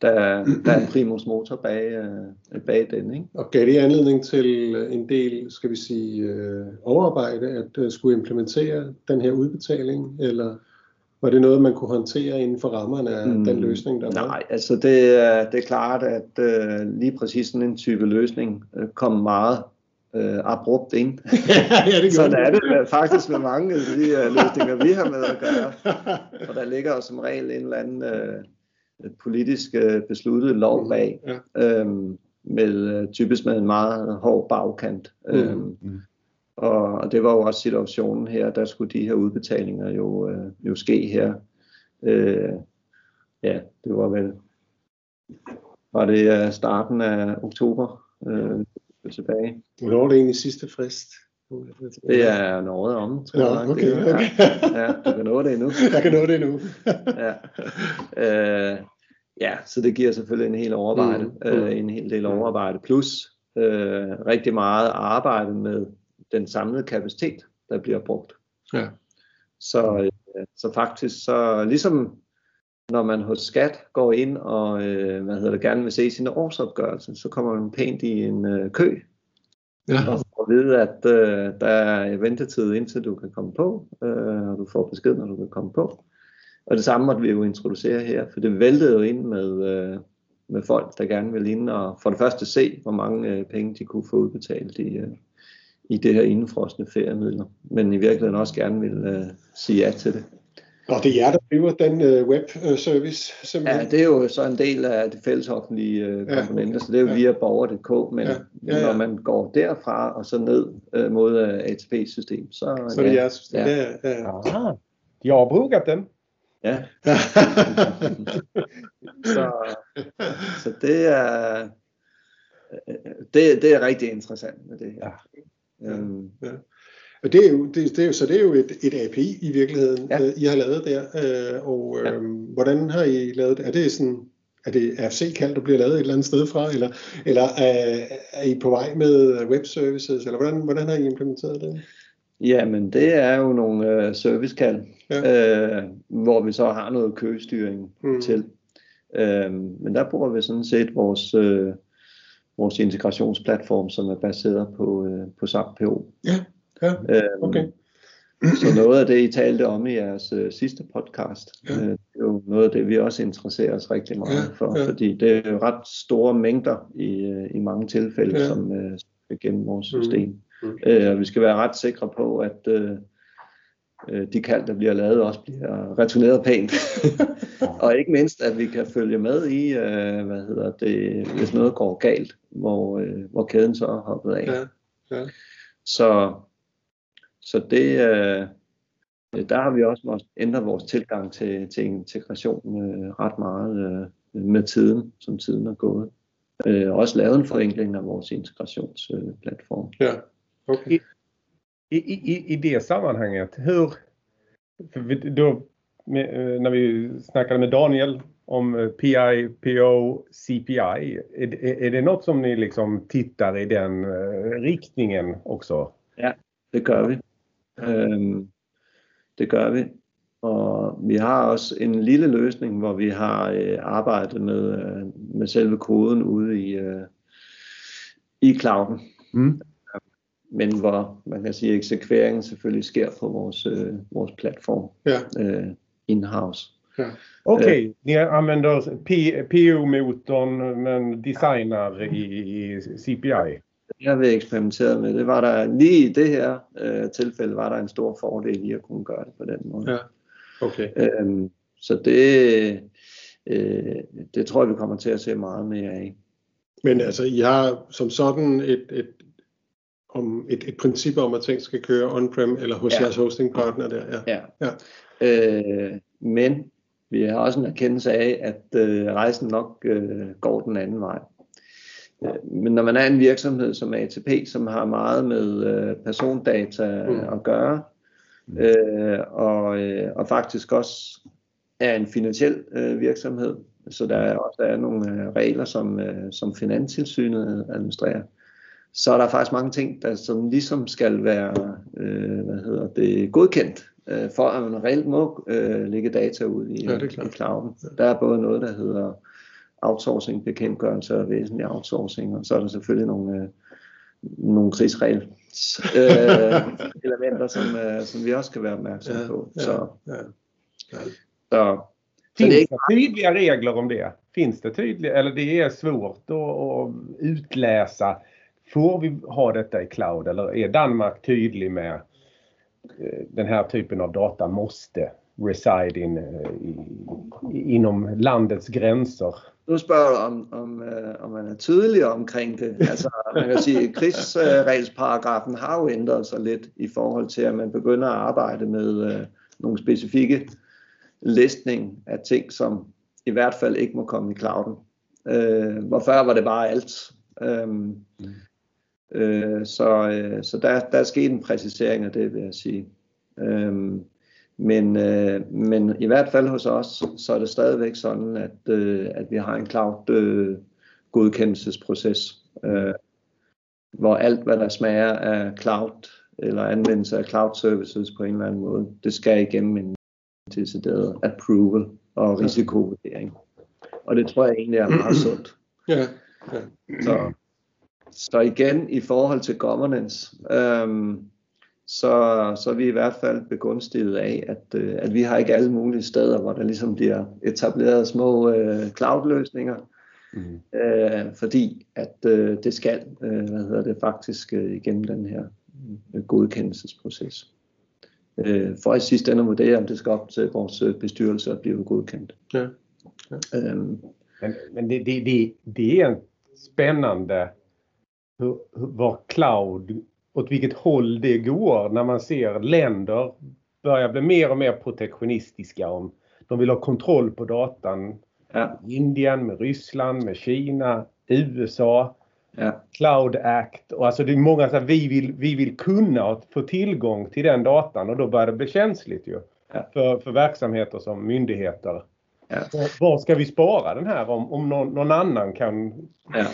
der, der er en primus motor bag, øh, bag den. Ikke? Og gav det anledning til en del, skal vi sige, øh, overarbejde at øh, skulle implementere den her udbetaling, eller var det noget, man kunne håndtere inden for rammerne af Mm, den løsning, der var? Nej, altså det, er- det er klart, at øh, lige præcis sådan en type løsning øh, kom meget øh, abrupt ind. ja, det Sådan er det med- faktisk med mange af de øh, løsninger, vi har med at gøre. Og der ligger jo som regel en eller anden øh, politisk øh, besluttet lov bag, Ja. øhm, med øh, typisk med en meget hård bagkant. Mm. Øhm, Mm. og, og det var jo også situationen her, der skulle de her udbetalinger jo, øh, jo ske her. Øh, ja, det var vel, var det øh, starten af oktober øh, tilbage. Hvornår var det egentlig sidste frist? Det er noget om, tror Ja, jeg. okay, Det er- okay. Ja, ja, du kan nå det endnu. Jeg kan nå det nu. ja. Øh, ja, så det giver selvfølgelig en hel overarbejde, Mm, mm, mm. øh, en hel del overarbejde, plus øh, rigtig meget arbejde med den samlede kapacitet, der bliver brugt. Ja. Så, øh, så faktisk, så ligesom når man hos Skat går ind og øh, hvad hedder det, gerne vil se sine årsopgørelser, så kommer man pænt i en øh, kø Ja. og at vide, at øh, der er ventetid indtil du kan komme på, øh, og du får besked, når du kan komme på. Og det samme måtte vi jo introducere her, for det væltede jo ind med, øh, med folk, der gerne ville ind og for det første se, hvor mange øh, penge de kunne få udbetalt i, øh, i det her indefrosne feriemidler, men i virkeligheden også gerne ville øh, sige ja til det. Og det er jer, der driver den øh, webservice, Ja, simpelthen? det er jo så en del af de fællesoffentlige øh, Ja. komponenter, så det er jo Ja. via borger.dk, men, Ja. Ja, ja. når man går derfra og så ned øh, mod øh, ATP-system, så, Så det er jeres. Ja. Ja. Ja, ja. Aha. Jag har brukat den. ja, så, så det er øh, det, det er rigtig interessant med det her. Øhm, Og det er jo, det, det er jo, så det er jo et, et API i virkeligheden, Ja. ja. I har lavet der. Øh, og øh, hvordan har I lavet det? Er det sådan, er det RFC-kald, der bliver lavet et eller andet sted fra, eller, eller er, er I på vej med web services, eller hvordan, hvordan har I implementeret det? Jamen, det er jo nogle øh, servicekald, Ja. øh, hvor vi så har noget køgestyring mm. til. Øh, men der bruger vi sådan set vores, øh, vores integrationsplatform, som er baseret på, øh, på SAP PO. Ja, ja, Øh, okay. Så noget af det, I talte om i jeres øh, sidste podcast, Ja. øh, det er jo noget af det, vi også interesserer os rigtig meget Ja, for, ja. fordi det er jo ret store mængder i, øh, i mange tilfælde, Ja. som øh, skal gennem vores Mm. system. Mm. Øh, og vi skal være ret sikre på, at øh, øh, de kald, der bliver lavet, også bliver returneret pænt. og ikke mindst, at vi kan følge med i, øh, hvad hedder det, hvis noget går galt, hvor, øh, hvor kæden så er hoppet af. Ja, ja. Så, så det, øh, der har vi også måttet ændre vores tilgang til, til integration øh, ret meget øh, med tiden, som tiden er gået. Øh, også lavet en forenkling af vores integrationsplatform. ja. Okay. I, i, I det sammanhanget, hur... Då, med, eh, när vi snackade med Daniel om eh, PI, PO, CPI, är, är, är det något som ni liksom tittar i den eh, riktningen också? Det gør vi. Øhm, det gør vi. Og vi har også en lille løsning, hvor vi har øh, arbejdet med, øh, med selve koden ude i, øh, i clouden. Mm. Men hvor man kan sige, at eksekveringen selvfølgelig sker på vores, øh, vores platform Ja, øh, in-house. Okej, ni använder PO-motorn men designar i, i CPI. Det har vi eksperimenteret med. Det var der lige i det her øh, tilfælde, var der en stor fordel i at kunne gøre det på den måde. ja. Okay. Øhm, så det, øh, det tror jeg, vi kommer til at se meget mere af. Men altså, I har som sådan et, et, om, et, et princip om, at ting skal køre on-prem eller hos Ja. jeres hostingpartner der. Ja. Ja. Ja. Øh, men vi har også en erkendelse af, at øh, rejsen nok øh, går den anden vej. Øh, Men når man er en virksomhed som ATP, som har meget med øh, persondata Mm. mm. at gøre, øh, og, øh, og faktisk også er en finansiel øh, virksomhed, så der er også der er nogle øh, regler, som, øh, som Finanstilsynet administrerer, så er der faktisk mange ting, der som ligesom skal være øh, hvad hedder det, godkendt, øh, for at man reelt må øh, lægge data ud i, Ja, i clouden. Der er både noget, der hedder outsourcing, bekendtgørelse og væsentlig outsourcing, og så er der selvfølgelig nogle, øh, nogle krigsregel øh, elementer, som, øh, som vi også skal være opmærksomme Ja, på. ja, Så, ja. Ja. så, så det Finns är det tydliga regler om det? Finns det tydliga, eller det är svårt att, att utläsa. Får vi ha detta i cloud eller är Danmark tydlig med eh, den här typen av data måste reside in, eh, i, inom landets gränser? Nu spørger du, om, om, øh, om man er tydelig omkring det. Altså, man kan sige, at krigsregelsparagrafen har jo ændret sig lidt i forhold til, at man begynder at arbejde med øh, nogle specifikke listning af ting, som i hvert fald ikke må komme i clouden. Øh, hvor før var det bare alt. Øhm, Øh, så øh, så der, der er sket en præcisering af det, vil jeg sige. Øh, men, øh, men i hvert fald hos os, så er det stadigvæk sådan, at, øh, at vi har en cloud øh, godkendelsesproces, øh, hvor alt, hvad der smager af cloud eller anvendelse af cloud services på en eller anden måde, det skal igennem en decideret approval og risikovurdering. Og det tror jeg egentlig er meget sundt. Ja. ja. Så, så igen i forhold til governance, øhm, så, så er vi i hvert fald begunstiget af, at, øh, at vi har ikke alle mulige steder, hvor der ligesom bliver etableret små øh, cloud-løsninger, mm. øh, fordi at øh, det skal, øh, hvad hedder det, faktisk øh, igennem den her øh, godkendelsesproces. Øh, for i sidste ende at vurdere, om det skal op til vores øh, bestyrelse at blive godkendt. Ja. ja. Øhm, men men det, det, det, det är spännande hur, var cloud, åt vilket håll det går när man ser länder börja bli mer och mer protektionistiska. Om de vill ha kontroll på datan. Ja. Indien med Ryssland, med Kina, USA. Ja. Cloud Act och alltså det är många som vi vill, vi vill kunna få tillgång till den datan och då börjar det bli känsligt ju. Ja. För, för verksamheter som myndigheter. Ja. Var ska vi spara den här om, om någon, någon annan kan ja.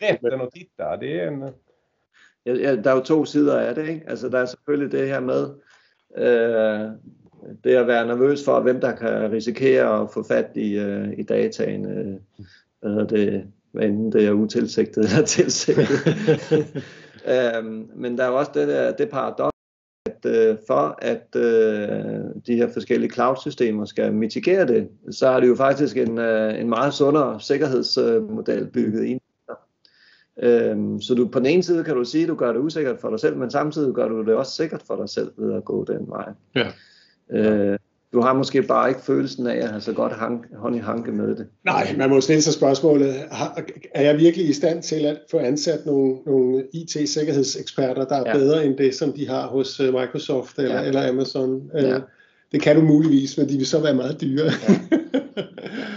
rätten att titta? Det är en... Ja, ja, der er jo to sider af det. Ikke? Altså, der er selvfølgelig det her med øh, det at være nervøs for, hvem der kan risikere at få fat i, øh, i dataen. Øh, det, hvad enten det er utilsigtet eller tilsigtet. øhm, men der er også det, der, det paradoks, at øh, for at øh, de her forskellige cloud-systemer skal mitigere det, så er det jo faktisk en, øh, en meget sundere sikkerhedsmodel bygget ind. Øhm, så du på den ene side kan du sige, at du gør det usikkert for dig selv, men samtidig gør du det også sikkert for dig selv ved at gå den vej. Ja. Øh, du har måske bare ikke følelsen af at have så godt hank, hånd i hanke med det. Nej, man må stille sig spørgsmålet, er jeg virkelig i stand til at få ansat nogle, nogle IT-sikkerhedseksperter, der er ja. bedre end det, som de har hos øh, Microsoft eller, ja. eller Amazon? Øh, ja. Det kan du muligvis, men de vil så være meget dyre. Ja.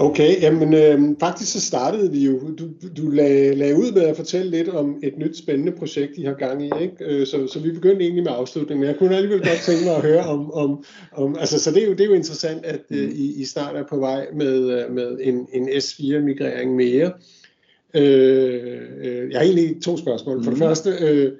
Okay, jamen øh, faktisk så startede vi jo, du, du lagde, lagde ud med at fortælle lidt om et nyt spændende projekt, I har gang i, ikke? Øh, så, så vi begyndte egentlig med afslutningen, men jeg kunne alligevel godt tænke mig at høre om, om, om altså så det er jo, det er jo interessant, at øh, mm. I, I snart er på vej med, øh, med en, en S4-migrering mere. Øh, øh, jeg har egentlig to spørgsmål. For det mm. første, øh,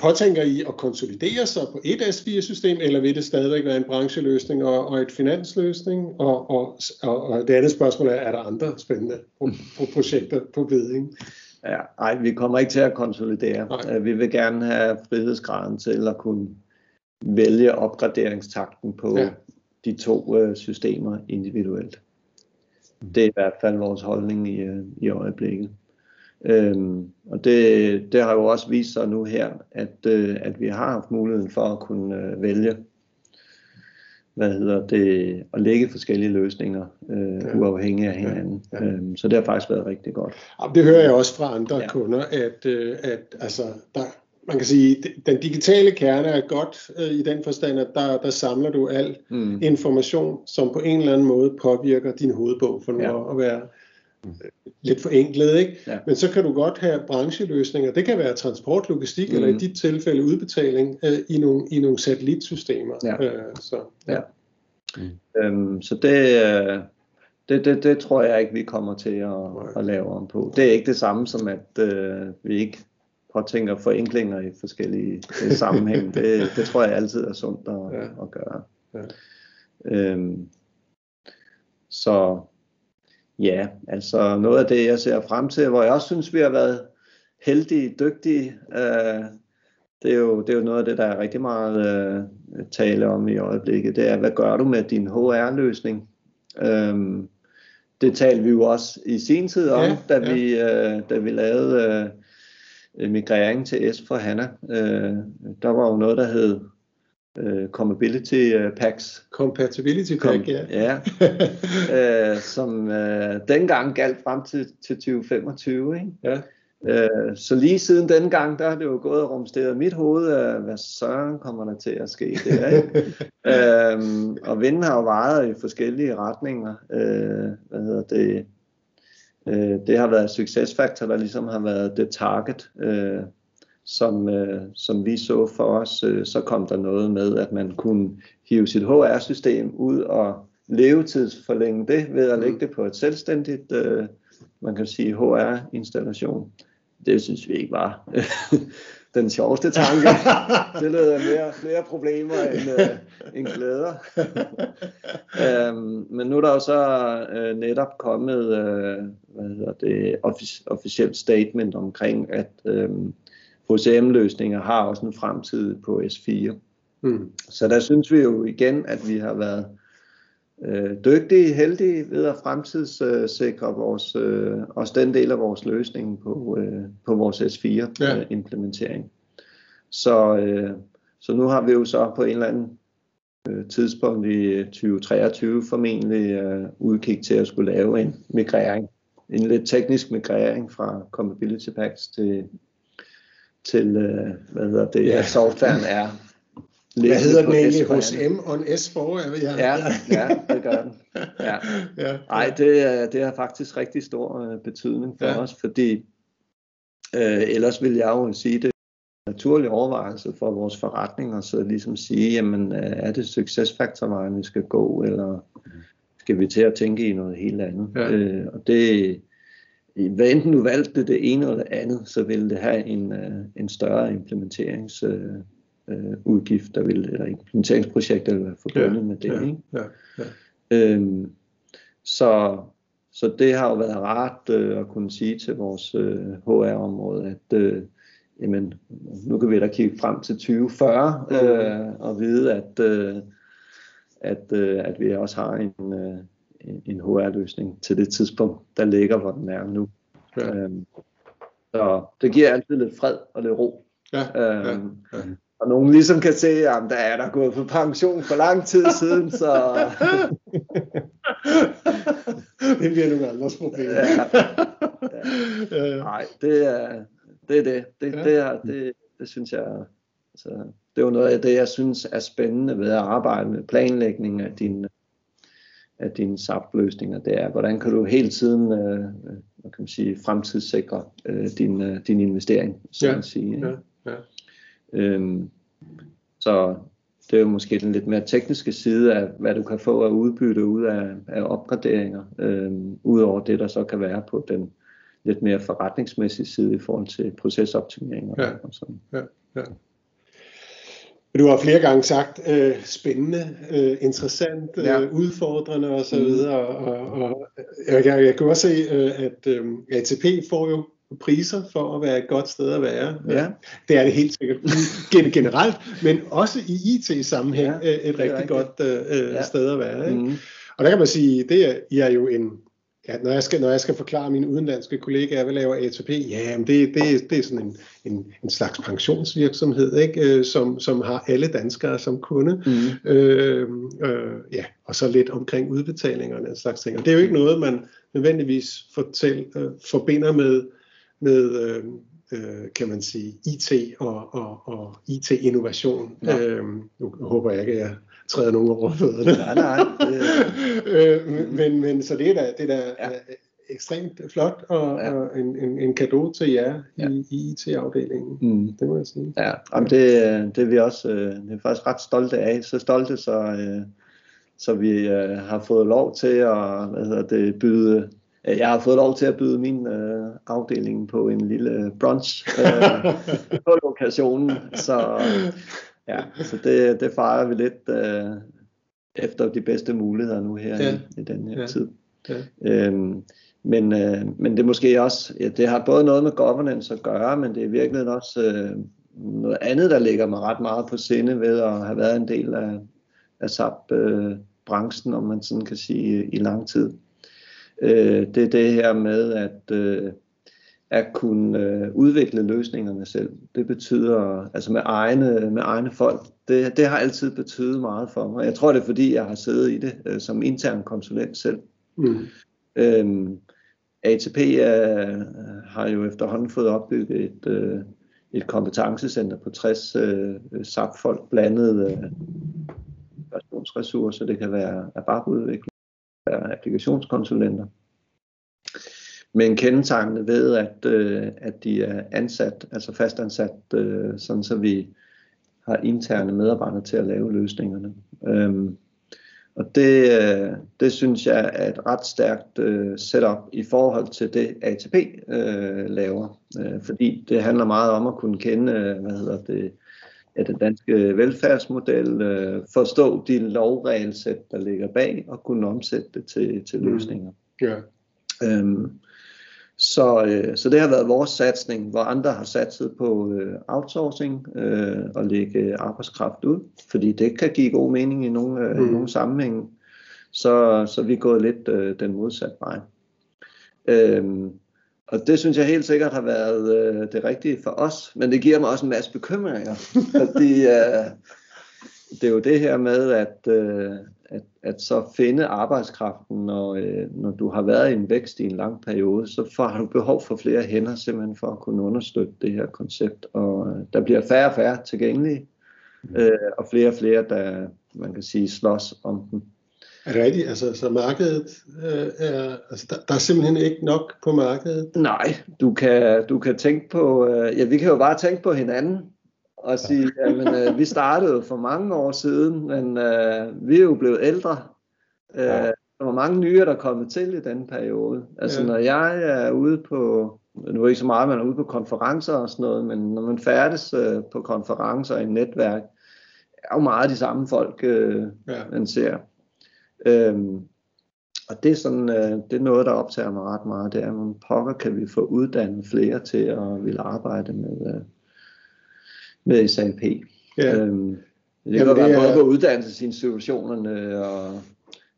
påtænker I at konsolidere sig på et S4-system, eller vil det stadigvæk være en brancheløsning og, og et finansløsning? Og, og, og, det andet spørgsmål er, er der andre spændende pro, pro projekter på beding? Ja, nej, vi kommer ikke til at konsolidere. Nej. Øh, vi vil gerne have frihedsgraden til at kunne vælge opgraderingstakten på ja. de to uh, systemer individuelt. Det er i hvert fald vores holdning i, uh, i øjeblikket. Øhm, og det, det har jo også vist sig nu her, at, øh, at vi har haft muligheden for at kunne øh, vælge hvad hedder det, at lægge forskellige løsninger øh, ja. uafhængigt af hinanden. Ja. Ja. Øhm, så det har faktisk været rigtig godt. Ja, det hører jeg også fra andre ja. kunder, at, øh, at altså, der, man kan sige, den digitale kerne er godt øh, i den forstand, at der, der samler du al mm. information, som på en eller anden måde påvirker din hovedbog, for nu ja. at være lidt forenklet, ikke? Ja. Men så kan du godt have brancheløsninger. Det kan være transport, logistik, mm. eller i mhm. dit tilfælde udbetaling øh, i, nogle, i nogle satellitsystemer. Ja. Øh, så, ja. Ja. Mm. Øhm, så det, øh, det, det, det tror jeg ikke, vi kommer til at, at lave om på. Det er ikke det samme som, at øh, vi ikke påtænker forenklinger i forskellige øh, sammenhæng. det, det tror jeg altid er sundt at, ja. at gøre. Ja. Øhm, så Ja, altså noget af det, jeg ser frem til, hvor jeg også synes, vi har været heldige, dygtige, øh, det, er jo, det er jo noget af det, der er rigtig meget øh, tale om i øjeblikket. Det er, hvad gør du med din HR-løsning? Øh, det talte vi jo også i sin tid om, ja, da, ja. Vi, øh, da vi lavede øh, migrering til S for HANA. Øh, der var jo noget, der hed uh, Compatibility uh, Packs. Compatibility Pack, Kom, ja. ja. uh, som uh, dengang galt frem til, til 2025. Ikke? Ja. Øh, så lige siden den gang, der har det jo gået og rumsteret mit hoved, øh, hvad søren kommer der til at ske der, ikke? øhm, og vinden har jo vejet i forskellige retninger. Øh, hvad hedder det? Øh, det har været succesfaktor, der ligesom har været det target, øh, som, øh, som vi så for os. Øh, så kom der noget med, at man kunne hive sit HR-system ud og levetidsforlænge det ved at lægge det på et selvstændigt, øh, man kan sige HR-installation. Det synes vi ikke var den sjoveste tanke. det lød mere flere problemer end, øh, end glæder. øhm, men nu er der jo så øh, netop kommet øh, hvad hedder det, offic- officielt statement omkring, at øh, HCM-løsninger har også en fremtid på S4. Mm. Så der synes vi jo igen, at vi har været øh, dygtige, heldige ved at fremtidssikre vores, øh, også den del af vores løsning på, øh, på vores S4-implementering. Ja. Så, øh, så nu har vi jo så på en eller anden øh, tidspunkt i 2023 formentlig øh, udkig til at skulle lave en migrering, en lidt teknisk migrering fra Compatibility Packs til, til øh, hvad hedder det, ja. softwaren er hvad hedder den egentlig hos M on S for? Ja, ja, ja, det gør den. Ja. ja, Ej, det, det har faktisk rigtig stor øh, betydning for ja. os, fordi øh, ellers vil jeg jo sige, det naturlig overvejelse for vores forretninger, så ligesom sige, jamen øh, er det succesfaktorvejen, vi skal gå, eller skal vi til at tænke i noget helt andet? Ja. Øh, og det, hvad enten du valgte det ene eller det andet, så vil det have en, øh, en større implementerings øh, udgift, der vil, eller implementeringsprojekt, der vil være forbundet ja, med det. Ja, ikke? Ja, ja. Øhm, så, så det har jo været rart øh, at kunne sige til vores øh, HR-område, at øh, jamen, nu kan vi da kigge frem til 2040 øh, og vide, at, øh, at, øh, at vi også har en, øh, en HR-løsning til det tidspunkt, der ligger, hvor den er nu. Ja. Øhm, så det giver altid lidt fred og lidt ro. Ja, øhm, ja, ja og nogen ligesom kan se, at der er der gået på pension for lang tid siden, så... det bliver nogle andres problemer. ja. ja. Nej, det er det, er det. Det, ja. det, er, det, det synes jeg... Altså, det er jo noget af det, jeg synes er spændende ved at arbejde med planlægning af dine af dine SAP-løsninger, det er, hvordan kan du hele tiden øh, hvad kan man sige, fremtidssikre øh, din, øh, din investering, så ja. at sige. Ja. Ja. Øhm, så det er jo måske den lidt mere tekniske side af, hvad du kan få af udbytte ud af, af opgraderinger, øhm, udover det, der så kan være på den lidt mere forretningsmæssige side i forhold til procesoptimering ja. og sådan. Ja, ja. Du har flere gange sagt øh, spændende, øh, interessant, øh, ja. udfordrende osv. Mm. Og, og, og jeg, jeg, jeg kan også se, øh, at øh, ATP får jo priser for at være et godt sted at være. Ja. Det er det helt sikkert generelt, men også i IT-sammenhæng ja, et rigtig rigtigt. godt uh, ja. sted at være. Ikke? Mm. Og der kan man sige, det er, I er jo en, ja, når, jeg skal, når jeg skal forklare mine udenlandske kollegaer, hvad laver ATP, ja, men det, det, det er sådan en, en, en slags pensionsvirksomhed, ikke? Som, som har alle danskere som kunde. Mm. Øh, øh, ja, og så lidt omkring udbetalingerne og den slags ting. Og det er jo ikke noget, man nødvendigvis fortæl, øh, forbinder med med øh, øh, kan man sige, IT og, og, og IT-innovation. Ja. Øhm, nu håber jeg ikke, at jeg træder nogen over fødderne. Nej, nej. Det... øh, men, men så det er da, det er da ja. ekstremt flot og, ja. og en, en, en gave til jer ja. i, i IT-afdelingen. Mm. Det må jeg sige. Ja, Jamen, det, det er vi også øh, det er faktisk ret stolte af. Så stolte, så, øh, så vi øh, har fået lov til at hvad hedder det, byde Øh, jeg har fået lov til at byde min øh, afdeling på en lille brunch øh, på lokationen, så, ja, så det, det fejrer vi lidt øh, efter de bedste muligheder nu her ja. i, i den her ja. tid. Ja. Øhm, men, øh, men det er måske også, ja, det har både noget med governance at gøre, men det er virkelig også øh, noget andet, der ligger mig ret meget på sinde ved at have været en del af, af SAP-branchen, øh, om man sådan kan sige, i lang tid øh, det er det her med at, øh, at kunne øh, udvikle løsningerne selv. Det betyder, altså med egne, med egne folk, det, det har altid betydet meget for mig. Jeg tror det er fordi, jeg har siddet i det øh, som intern konsulent selv. Mm. Øhm, ATP uh, har jo efterhånden fået opbygget et, uh, et kompetencecenter på 60 uh, SAP-folk blandet uh, personsressourcer. Det kan være ABAP-udvikling, applikationskonsulenter. Men kendetegnende ved, at, uh, at de er ansat, altså fastansat, uh, sådan så vi har interne medarbejdere til at lave løsningerne. Um, og det, øh, det synes jeg er et ret stærkt øh, setup i forhold til det ATP øh, laver. Øh, fordi det handler meget om at kunne kende, øh, hvad hedder det, ja, den danske velfærdsmodel, øh, forstå de lovregelsæt, der ligger bag, og kunne omsætte det til, til mm. løsninger. Mm. Ja. Øhm, så, øh, så det har været vores satsning, hvor andre har satset på øh, outsourcing øh, og lægge arbejdskraft ud, fordi det kan give god mening i nogle, øh, mm. nogle sammenhænge. Så, så vi er gået lidt øh, den modsatte vej. Øhm, og det synes jeg helt sikkert har været øh, det rigtige for os, men det giver mig også en masse bekymringer, fordi øh, det er jo det her med, at, øh, at, så finde arbejdskraften, når, øh, når du har været i en vækst i en lang periode, så får, har du behov for flere hænder simpelthen for at kunne understøtte det her koncept. Og øh, der bliver færre og færre tilgængelige, mm. øh, og flere og flere, der man kan sige slås om dem. Er det rigtigt? Altså, så markedet øh, er, altså, der, der er simpelthen ikke nok på markedet? Nej, du kan, du kan tænke på, øh, ja, vi kan jo bare tænke på hinanden og sige, jamen øh, vi startede for mange år siden, men øh, vi er jo blevet ældre. Øh, ja. Der var mange nye, der er kommet til i den periode. Altså ja. når jeg er ude på, nu er ikke så meget, man er ude på konferencer og sådan noget, men når man færdes øh, på konferencer i netværk, er jo meget de samme folk, øh, ja. man ser. Øhm, og det er, sådan, øh, det er noget, der optager mig ret meget, det er, at pokker kan vi få uddannet flere til at ville arbejde med, øh, med SAP. Ja. Øhm, det kan være både på uddannelsesinstitutionerne og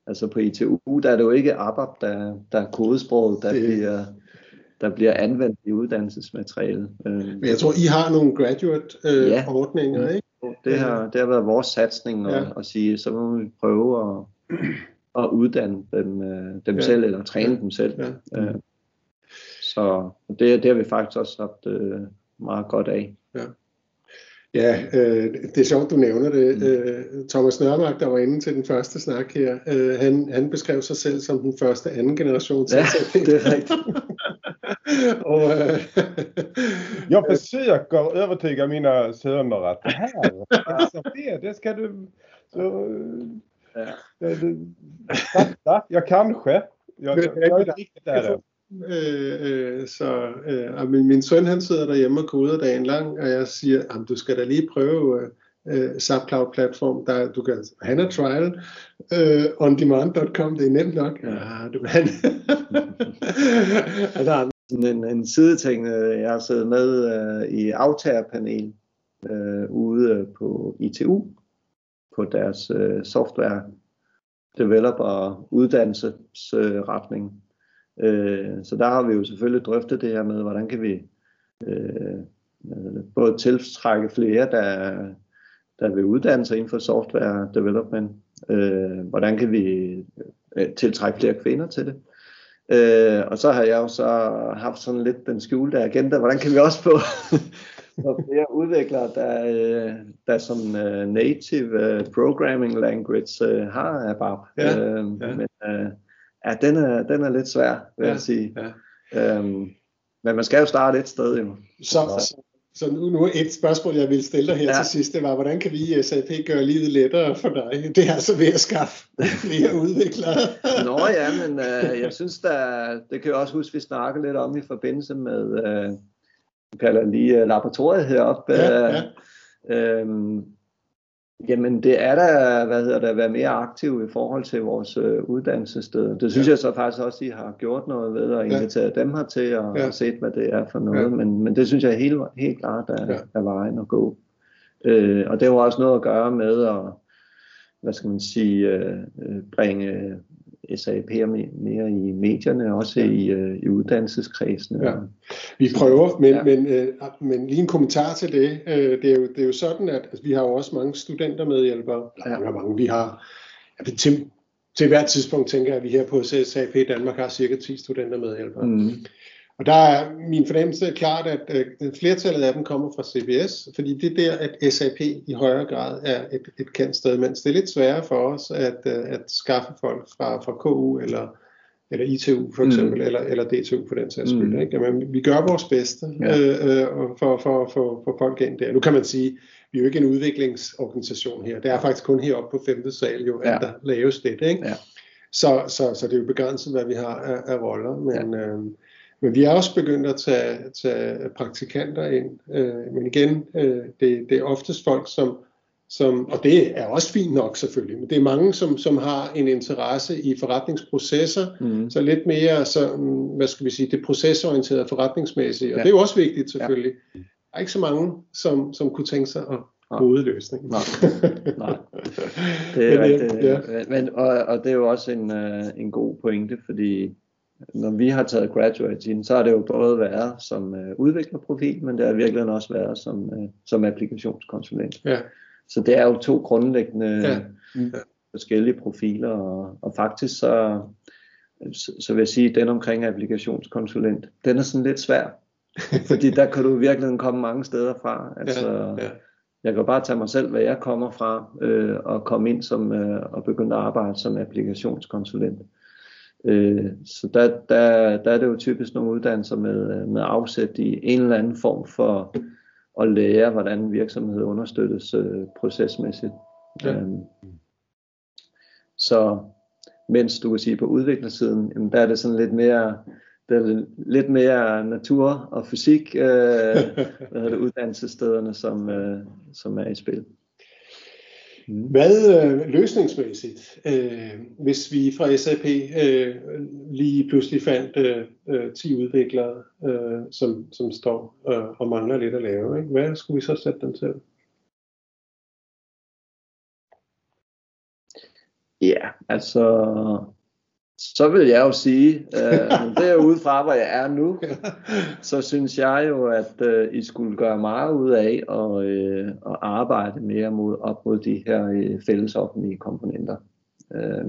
altså på ITU, der er det jo ikke ABAP, der, der er kodesproget, der det, bliver der bliver anvendt i uddannelsesmateriale. Øhm, Men jeg tror, I har nogle graduate-ordninger, øh, ja. ikke? Det har, det har været vores satsning at, ja. at sige, så må vi prøve at, at uddanne dem, øh, dem ja. selv, eller træne ja. dem selv. Ja. Øh, så det, det har vi faktisk også haft øh, meget godt af. Ja. Ja, øh, det er sjovt, du nævner det. Mm. Øh, Thomas Nørmark, der var inde til den første snak her, øh, han, han beskrev sig selv som den første anden generation Ja, det er rigtigt. och, äh, jag försöker övertyga mina söner att det här, alltså det, det ska du... Så, ja. det, det, fatta, jag kanske. Jag, jag, jag är inte riktigt där Øh, øh, så øh, min, min søn han sidder derhjemme og koder dagen lang, og jeg siger, at du skal da lige prøve øh, SAP Cloud platform, der du kan have en trial øh, ondemand.com, det er nemt nok. Ja, du kan. der er en, en sideting, øh, jeg har siddet med øh, i aftagerpanel øh, ude på ITU på deres øh, software developer uddannelsesretning. Øh, så der har vi jo selvfølgelig drøftet det her med, hvordan kan vi øh, både tiltrække flere, der, der vil uddanne sig inden for software development. Øh, hvordan kan vi øh, tiltrække flere kvinder til det? Øh, og så har jeg jo så haft sådan lidt den skjulte agenda, hvordan kan vi også få, få flere udviklere, der, øh, der som native programming language har ABAP. Ja, øh, ja. Men, Ja, den er, den er lidt svær, vil ja, jeg sige. Ja. Øhm, men man skal jo starte et sted jo. Så, så, så nu, nu et spørgsmål, jeg vil stille dig her ja. til sidst, det var, hvordan kan vi i SAP gøre livet lettere for dig? Det er altså ved at skaffe flere udviklere. Nå ja, men øh, jeg synes, der, det kan jeg også huske, vi snakkede lidt om i forbindelse med, øh, vi kalder lige uh, laboratoriet heroppe. Ja, ja. Øh, øh, Jamen det er da, hvad hedder det, at være mere aktiv i forhold til vores øh, uddannelsessteder. Det synes ja. jeg så faktisk også, I har gjort noget ved at invitere ja. dem her til og ja. set, hvad det er for noget. Ja. Men, men det synes jeg helt, helt klart er, ja. er vejen at gå. Øh, og det har også noget at gøre med at, hvad skal man sige, øh, øh bringe SAP mere i medierne, også i, uh, i uddannelseskredsene. Ja. Vi prøver, men, ja. men, uh, men lige en kommentar til det. Uh, det, er jo, det er jo sådan, at altså, vi har jo også mange studenter medhjælpere. Ja. Vi har mange, vi har ja, til, til hvert tidspunkt tænker jeg, at vi her på SAP i Danmark har cirka 10 studenter medhjælpere. Mm. Og der er min fornemmelse klart, at øh, flertallet af dem kommer fra CBS, fordi det er der, at SAP i højere grad er et, et kendt sted, mens det er lidt sværere for os at, øh, at skaffe folk fra, fra KU eller, eller ITU for eksempel, mm. eller, eller DTU for den sags skyld. Mm. Ikke? Men vi gør vores bedste ja. øh, øh, for, for, for, for folk ind der. Nu kan man sige, vi er jo ikke en udviklingsorganisation her. Det er faktisk kun heroppe på femte sal, jo, at ja. der laves det. Ikke? Ja. Så, så, så det er jo begrænset, hvad vi har af, af roller. Men, ja. øh, men vi er også begyndt at tage, tage praktikanter ind. Øh, men igen, øh, det, det er oftest folk, som, som, og det er også fint nok selvfølgelig, men det er mange, som, som har en interesse i forretningsprocesser, mm. så lidt mere, så, hvad skal vi sige, det procesorienterede forretningsmæssige, og ja. det er jo også vigtigt selvfølgelig. Ja. Der er ikke så mange, som, som kunne tænke sig at bruge løsning. Nej. Nej. Det er men, rigtigt. Ja. Men, og, og det er jo også en, uh, en god pointe, fordi når vi har taget graduate ind, så har det jo både været som uh, udviklerprofil, men det har virkelig også været som, uh, som applikationskonsulent. Ja. Så det er jo to grundlæggende ja. Ja. forskellige profiler, og, og faktisk så, så, så vil jeg sige, at den omkring applikationskonsulent, den er sådan lidt svær, fordi der kan du virkelig komme mange steder fra. Altså, ja. Ja. Jeg kan bare tage mig selv, hvad jeg kommer fra, øh, og komme ind som, øh, og begynde at arbejde som applikationskonsulent. Øh, så der, der, der er det jo typisk nogle uddannelser med, med afsæt i en eller anden form for at lære, hvordan virksomhed understøttes øh, procesmæssigt. Ja. Øhm, så mens du kan sige på udviklersiden, jamen der er det sådan lidt mere, der er lidt mere natur og fysik, øh, hvad det, uddannelsesstederne, som, øh, som er i spil. Mm. Hvad øh, løsningsmæssigt, øh, hvis vi fra SAP øh, lige pludselig fandt øh, 10 øh, udviklere, øh, som, som står øh, og mangler lidt at lave, ikke? hvad skulle vi så sætte dem til? Ja, altså så vil jeg jo sige, øh, derude fra hvor jeg er nu, så synes jeg jo, at øh, I skulle gøre meget ud af at, øh, at arbejde mere mod, op mod de her øh, fælles offentlige komponenter. Øh,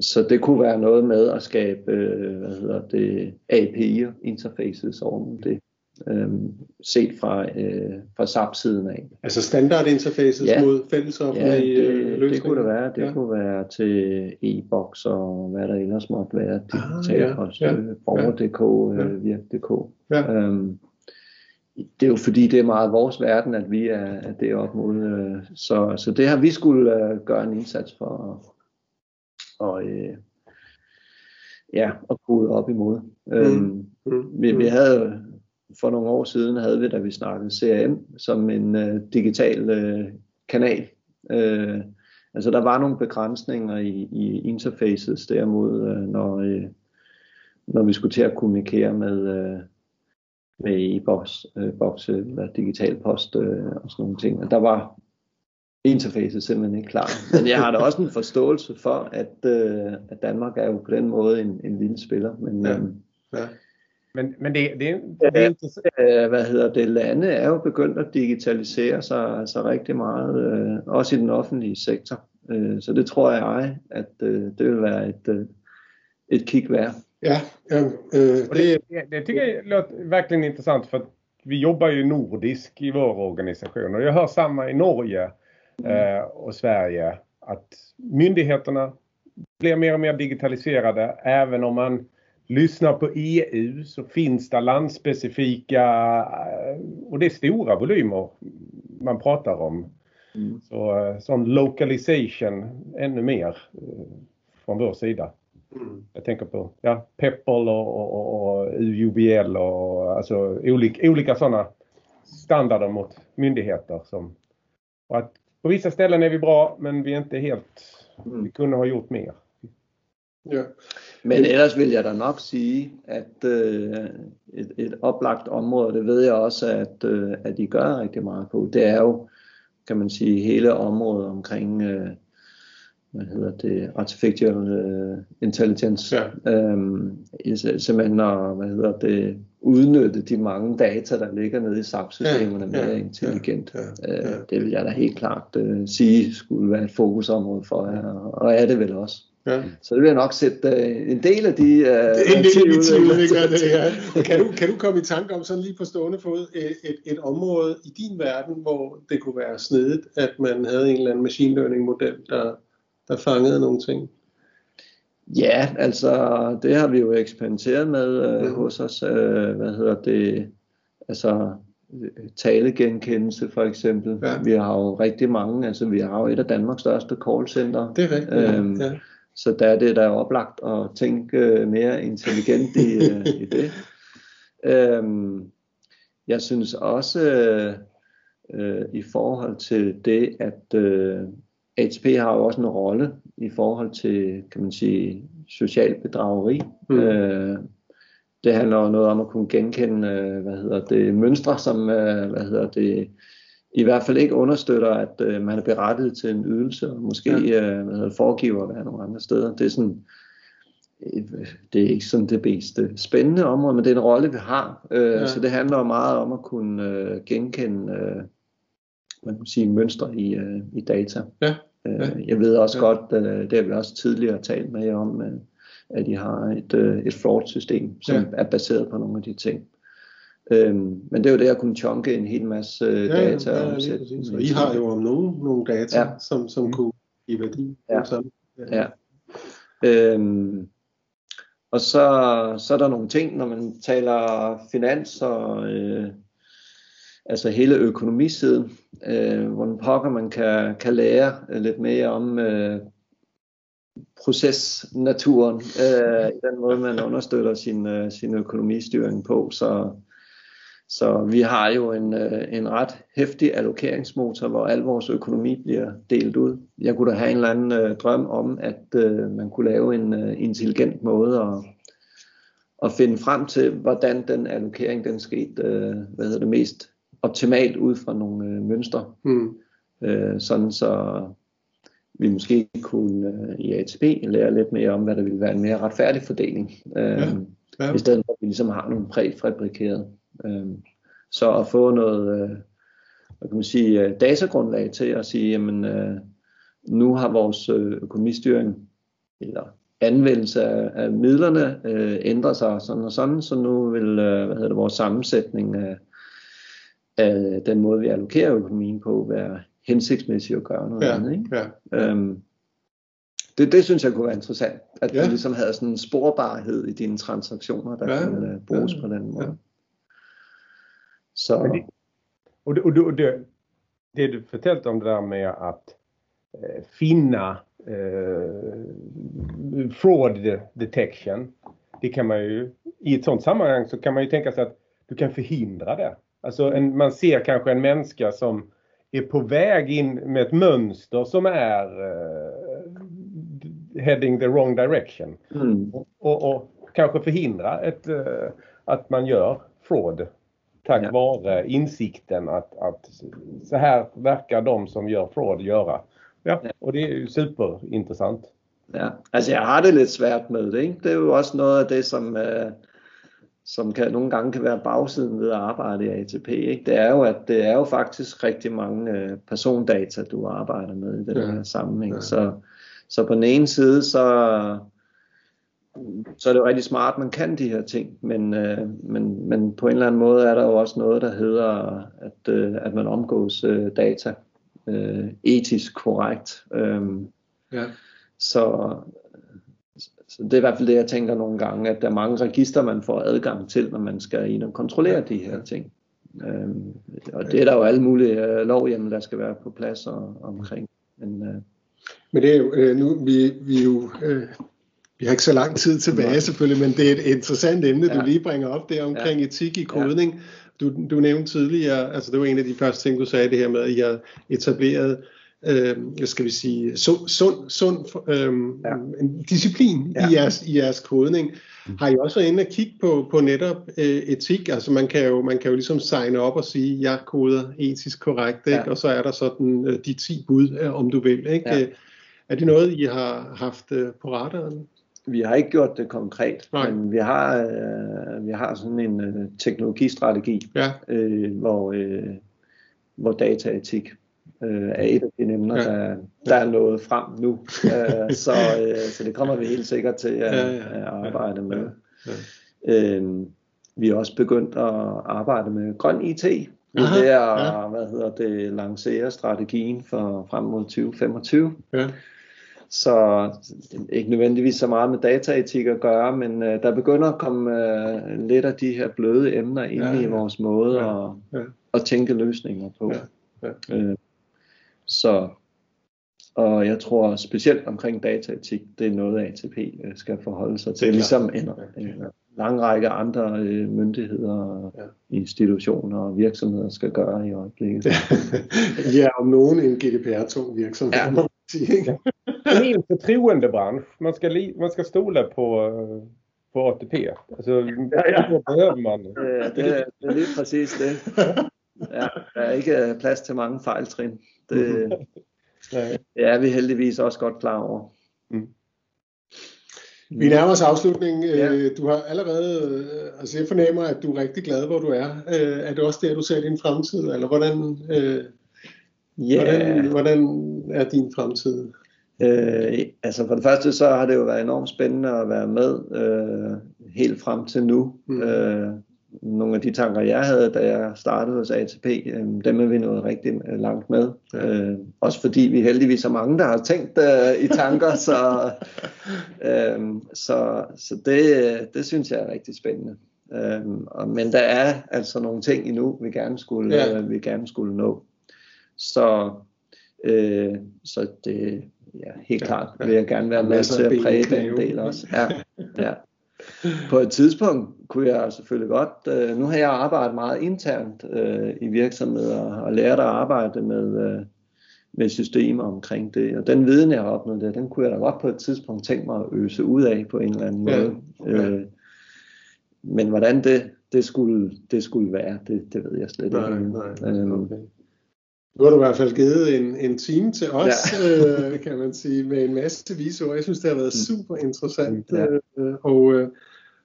så det kunne være noget med at skabe øh, hvad hedder det, API'er, interfaces over det øh, set fra, øh, fra SAP-siden af. Altså standard interfaces ja. mod fælles offentlige ja, det, løsninger? det kunne det være. Det ja. kunne være til e-boks og hvad der ellers måtte være. Digital ah, ja. post, ja. borger.dk, ja. øh, virk.dk. Ja. Øhm, det er jo fordi, det er meget vores verden, at vi er, er det op mod. Øh, så, så det har vi skulle øh, gøre en indsats for. Og, øh, ja, at kode op imod. Mm. Øhm, mm. Vi, vi havde for nogle år siden havde vi, da vi snakkede CRM, som en øh, digital øh, kanal. Øh, altså der var nogle begrænsninger i, i interfaces derimod, øh, når, øh, når vi skulle til at kommunikere med, øh, med e-boks, øh, boks, eller digital post øh, og sådan nogle ting. Og der var interfacet simpelthen ikke klar. Men jeg har da også en forståelse for, at, øh, at Danmark er jo på den måde en, en lille spiller. Men, ja. Øh, ja. Men, men det, det, det er interessant. Hvad hedder det? Lande er jo begyndt at digitalisere sig, sig rigtig meget, øh, også i den offentlige sektor. Øh, så det tror jeg, at øh, det vil være et, øh, et kig værd. Ja, ja øh, det, det, det tycker jag låter verkligen intressant för vi jobbar ju nordisk i vår organisation och jag hör samma i Norge eh, och Sverige att myndigheterna blir mer och mer digitaliserade även om man lyssnar på EU så finns det landspecifika eh, och det är stora volymer man pratar om. Mm. Så eh, sån localization ännu mer eh, från vår sida. Mm. Jag tänker på ja, Peppol och, och, och UBL och alltså olika, olika sådana standarder mot myndigheter. Som, och att på vissa ställen är vi bra men vi är inte helt, mm. vi kunde ha gjort mer. Ja. Men ellers vil jeg da nok sige, at øh, et, et oplagt område, det ved jeg også, at, øh, at I gør rigtig meget på, det er jo, kan man sige, hele området omkring øh, hvad hedder det, artificial uh, intelligence. Ja. Øhm, simpelthen at, hvad hedder det, udnytte de mange data, der ligger nede i SAP-systemerne Ja, ja, mere intelligent. ja, ja, ja. Øh, det vil jeg da helt klart uh, sige skulle være et fokusområde for jer, og er det vel også. Ja. Så det vil jeg nok sætte uh, en del af de... Uh, En del af de udviklere det, til- ja. Kan du, kan du komme i tanke om sådan lige på stående fod et, et, et område i din verden, hvor det kunne være snedigt, at man havde en eller anden machine learning model, der, der fangede nogle ting? Ja, altså det har vi jo eksperimenteret med øh, Mhm. hos os. Øh, hvad hedder det? Altså øh, talegenkendelse for eksempel. Ja. Vi har jo rigtig mange, altså vi har jo et af Danmarks største callcenter. Det er rigtigt. Øhm, ja. Så der er det der er oplagt at tænke øh, mere intelligent i, øh, i det. Øhm, jeg synes også øh, øh, i forhold til det, at øh, HP har jo også en rolle i forhold til, kan man sige, social bedrageri. Mm. Øh, det handler jo noget om at kunne genkende, øh, hvad hedder det, mønstre, som, øh, hvad hedder det, i hvert fald ikke understøtter, at øh, man er berettiget til en ydelse, og måske ja. øh, hvad foregiver at være nogle andre steder. Det er sådan, øh, det er ikke sådan det bedste spændende område, men det er en rolle, vi har. Øh, Ja. Så det handler meget om at kunne øh, genkende øh, man kan sige, mønstre i, øh, i data. Ja. Øh, Ja. Jeg ved også Ja. godt, øh, det har vi også tidligere talt med jer om, øh, at de har et, øh, et fraud-system, som ja. er baseret på nogle af de ting. Øhm, men det er jo det at kunne chunke en hel masse øh, Ja, ja, data. ja, og sætte dem Og i I har jo om nogen nogle data, Ja. som, som kunne give værdi. Ja. Sådan. Ja. Øhm, og så, så er der nogle ting, når man taler finans og øh, altså hele økonomisiden, øh, hvordan pokker man kan, kan lære øh, lidt mere om øh, procesnaturen, øh, i den måde man understøtter sin, øh, sin økonomistyring på. Så, så vi har jo en, øh, en ret hæftig allokeringsmotor, hvor al vores økonomi bliver delt ud. Jeg kunne da have en eller anden øh, drøm om, at øh, man kunne lave en øh, intelligent måde at, at finde frem til, hvordan den allokering den skete øh, hvad hedder det, mest optimalt ud fra nogle øh, mønstre. Mm. Øh, sådan så vi måske kunne øh, i ATP lære lidt mere om, hvad der ville være en mere retfærdig fordeling. Øh, Ja. Ja. i stedet for at vi ligesom har nogle præfabrikerede. Øhm, så at få noget øh, hvad kan man sige, øh, datagrundlag til at sige, jamen øh, nu har vores økonomistyring eller anvendelse af, af midlerne øh, ændret sig sådan og sådan, så nu vil øh, hvad hedder det, vores sammensætning af, af den måde, vi allokerer økonomien på, være hensigtsmæssigt at gøre noget Ja. andet. Ikke? Ja. Øhm, det, det synes jeg kunne være interessant, at Ja. du ligesom havde sådan en sporbarhed i dine transaktioner, der Ja, ja. kunne uh, bruges ja, på den måde. ja. Så Men det- Och, det, och det, och det, det du fortalt om det där med att eh, finna eh, fraud detection. Det kan man ju, i ett sånt sammanhang så kan man ju tänka sig att du kan förhindra det. Alltså en, man ser kanske en människa som är på väg in med ett mönster som är eh, heading the wrong direction. mm, Och, och kanske förhindra ett, eh, att man gör fraud. Tack Ja. vare insikten att, att så här verkar de som gör fraud göra. Ja, och det är ju superintressant. ja. Altså jeg har det lidt svært med det. Ikke? Det er jo også noget af det, som, uh, som kan, nogle gange kan være bagsiden ved at arbejde i ATP. Ikke? Det er jo, at det er jo faktisk rigtig mange uh, persondata, du arbejder med i den Ja. her sammenhæng. Ja. Så, så på den ene side, så, så er det jo rigtig smart, at man kan de her ting, men, øh, men, men på en eller anden måde er der jo også noget, der hedder, at, øh, at man omgås øh, data øh, etisk korrekt. Øhm, Ja. så, så det er i hvert fald det, jeg tænker nogle gange, at der er mange register, man får adgang til, når man skal ind og kontrollere de her ting. Øhm, og det er der jo alle mulige øh, lovhjemmel, der skal være på plads og, omkring. Men, øh, Men det er jo, øh, nu, vi, vi er jo, øh, vi har ikke så lang tid tilbage selvfølgelig, men det er et interessant emne, ja. Du lige bringer op der omkring ja. etik i kodning. Du, du nævnte tidligere, altså det var en af de første ting, du sagde, det her med, at I har etableret, øh, skal vi sige, sund, sund, sund øh, ja. En disciplin ja. I, jeres, i jeres kodning. Har I også været inde og kigge på, på netop øh, etik? Altså man kan, jo, man kan jo ligesom signe op og sige, jeg koder etisk korrekt, ikke? Ja. og så er der sådan øh, de 10 bud, øh, om du vil. Ikke? Ja. Øh, Er det noget, I har haft øh, på radaren? Vi har ikke gjort det konkret, Nej. men vi har, øh, vi har sådan en øh, teknologistrategi, Ja, øh, hvor, øh, hvor dataetik øh, er et af de emner, Ja. der, der er nået frem nu. øh, så, øh, så det kommer vi helt sikkert til at, Ja, ja. at arbejde med. ja. Øh, vi er også begyndt at arbejde med grøn IT. Vi Aha, er ved at ja. hvad hedder det, lancere strategien for frem mod 2025. ja. Så ikke nødvendigvis så meget med dataetik at gøre, men øh, der begynder at komme øh, lidt af de her bløde emner ind Ja, ja, i vores måde Ja, at, ja. at tænke løsninger på. Ja, ja. Øh, så, og jeg tror specielt omkring dataetik, det er noget ATP øh, skal forholde sig til, ligesom en, en lang række andre øh, myndigheder, og Ja. institutioner og virksomheder skal gøre i øjeblikket. ja, om nogen en GDPR-tung virksomhed, Ja. må man sige. Ikke? En helt förtroende bransch. Man ska, li, man ska stola på, eh, på ATP. Alltså, ja. Då behöver man. Øh, det, det er lige præcis det. Ja, der er ikke øh, plads til mange fejltrin. Det, det er vi heldigvis også godt klar over. Vi nærmer os afslutningen. Ja. Ja. Du har allerede, øh, altså jeg fornemmer, at du er rigtig glad, hvor du er. Øh, Er det også der, du ser din fremtid, eller hvordan, øh, Ja, hvordan, hvordan er din fremtid? Øh, altså for det første så har det jo været enormt spændende at være med øh, helt frem til nu. Mm. Øh, nogle af de tanker, jeg havde, da jeg startede hos ATP, øh, dem er vi nået rigtig øh, langt med. Ja. Øh, også fordi vi heldigvis er mange, der har tænkt øh, i tanker, så, øh, så, så det, det synes jeg er rigtig spændende. Øh, og, men der er altså nogle ting endnu, vi gerne skulle, Ja. øh, vi gerne skulle nå. Så, øh, så det, ja, helt Ja, klart vil jeg gerne være med til at præge den del også. Ja, ja. På et tidspunkt kunne jeg selvfølgelig godt, øh, nu har jeg arbejdet meget internt øh, i virksomheder og lært at arbejde med, øh, med systemer omkring det. Og den viden, jeg har opnået der, den kunne jeg da godt på et tidspunkt tænke mig at øse ud af på en eller anden måde. ja. Øh, men hvordan det, det, skulle, det skulle være, det, det ved jeg slet Nej, ikke. endnu. nej, Øhm, okay. Nu har du i hvert fald givet en, en time til os, ja. øh, kan man sige, med en masse vise ord. Jeg synes, det har været super interessant. Ja. Øh, og øh,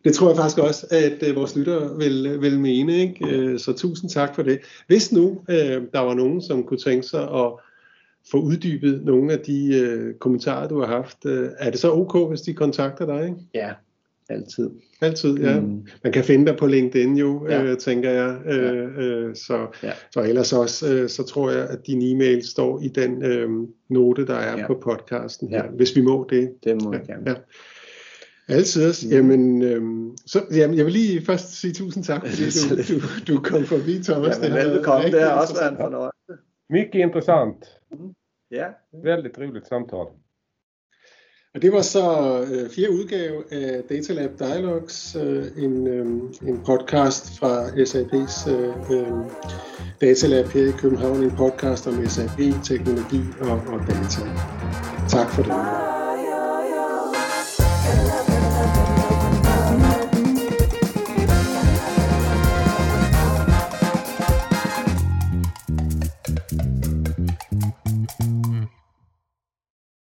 det tror jeg faktisk også, at øh, vores lyttere vil, vil mene. Ikke? Øh, så tusind tak for det. Hvis nu øh, der var nogen, som kunne tænke sig at få uddybet nogle af de øh, kommentarer, du har haft, øh, er det så ok, hvis de kontakter dig? Ikke? ja, altid. Altid, ja. Mm. Man kan finde dig på LinkedIn jo, Ja. øh, tænker jeg. Øh, øh, så, Ja. så ellers også, øh, så tror jeg, at din e-mail står i den øh, note, der er Ja. på podcasten her, Ja. hvis vi må det. Det må Ja, jeg gerne. ja. Altid. Mm. Jamen, øhm, så, jamen, jeg vil lige først sige tusind tak, fordi du, du, du kom forbi, Thomas. Jamen, velbekomme, det har også været en interessant. fornøjelse. Mycket intressant. Ja. Väldigt roligt samtal. Og det var så øh, fjerde udgave af Datalab Dialogs, øh, en, øh, en podcast fra SAP's øh, øh, Data her i København, en podcast om SAP, teknologi og, og data. Tak for det.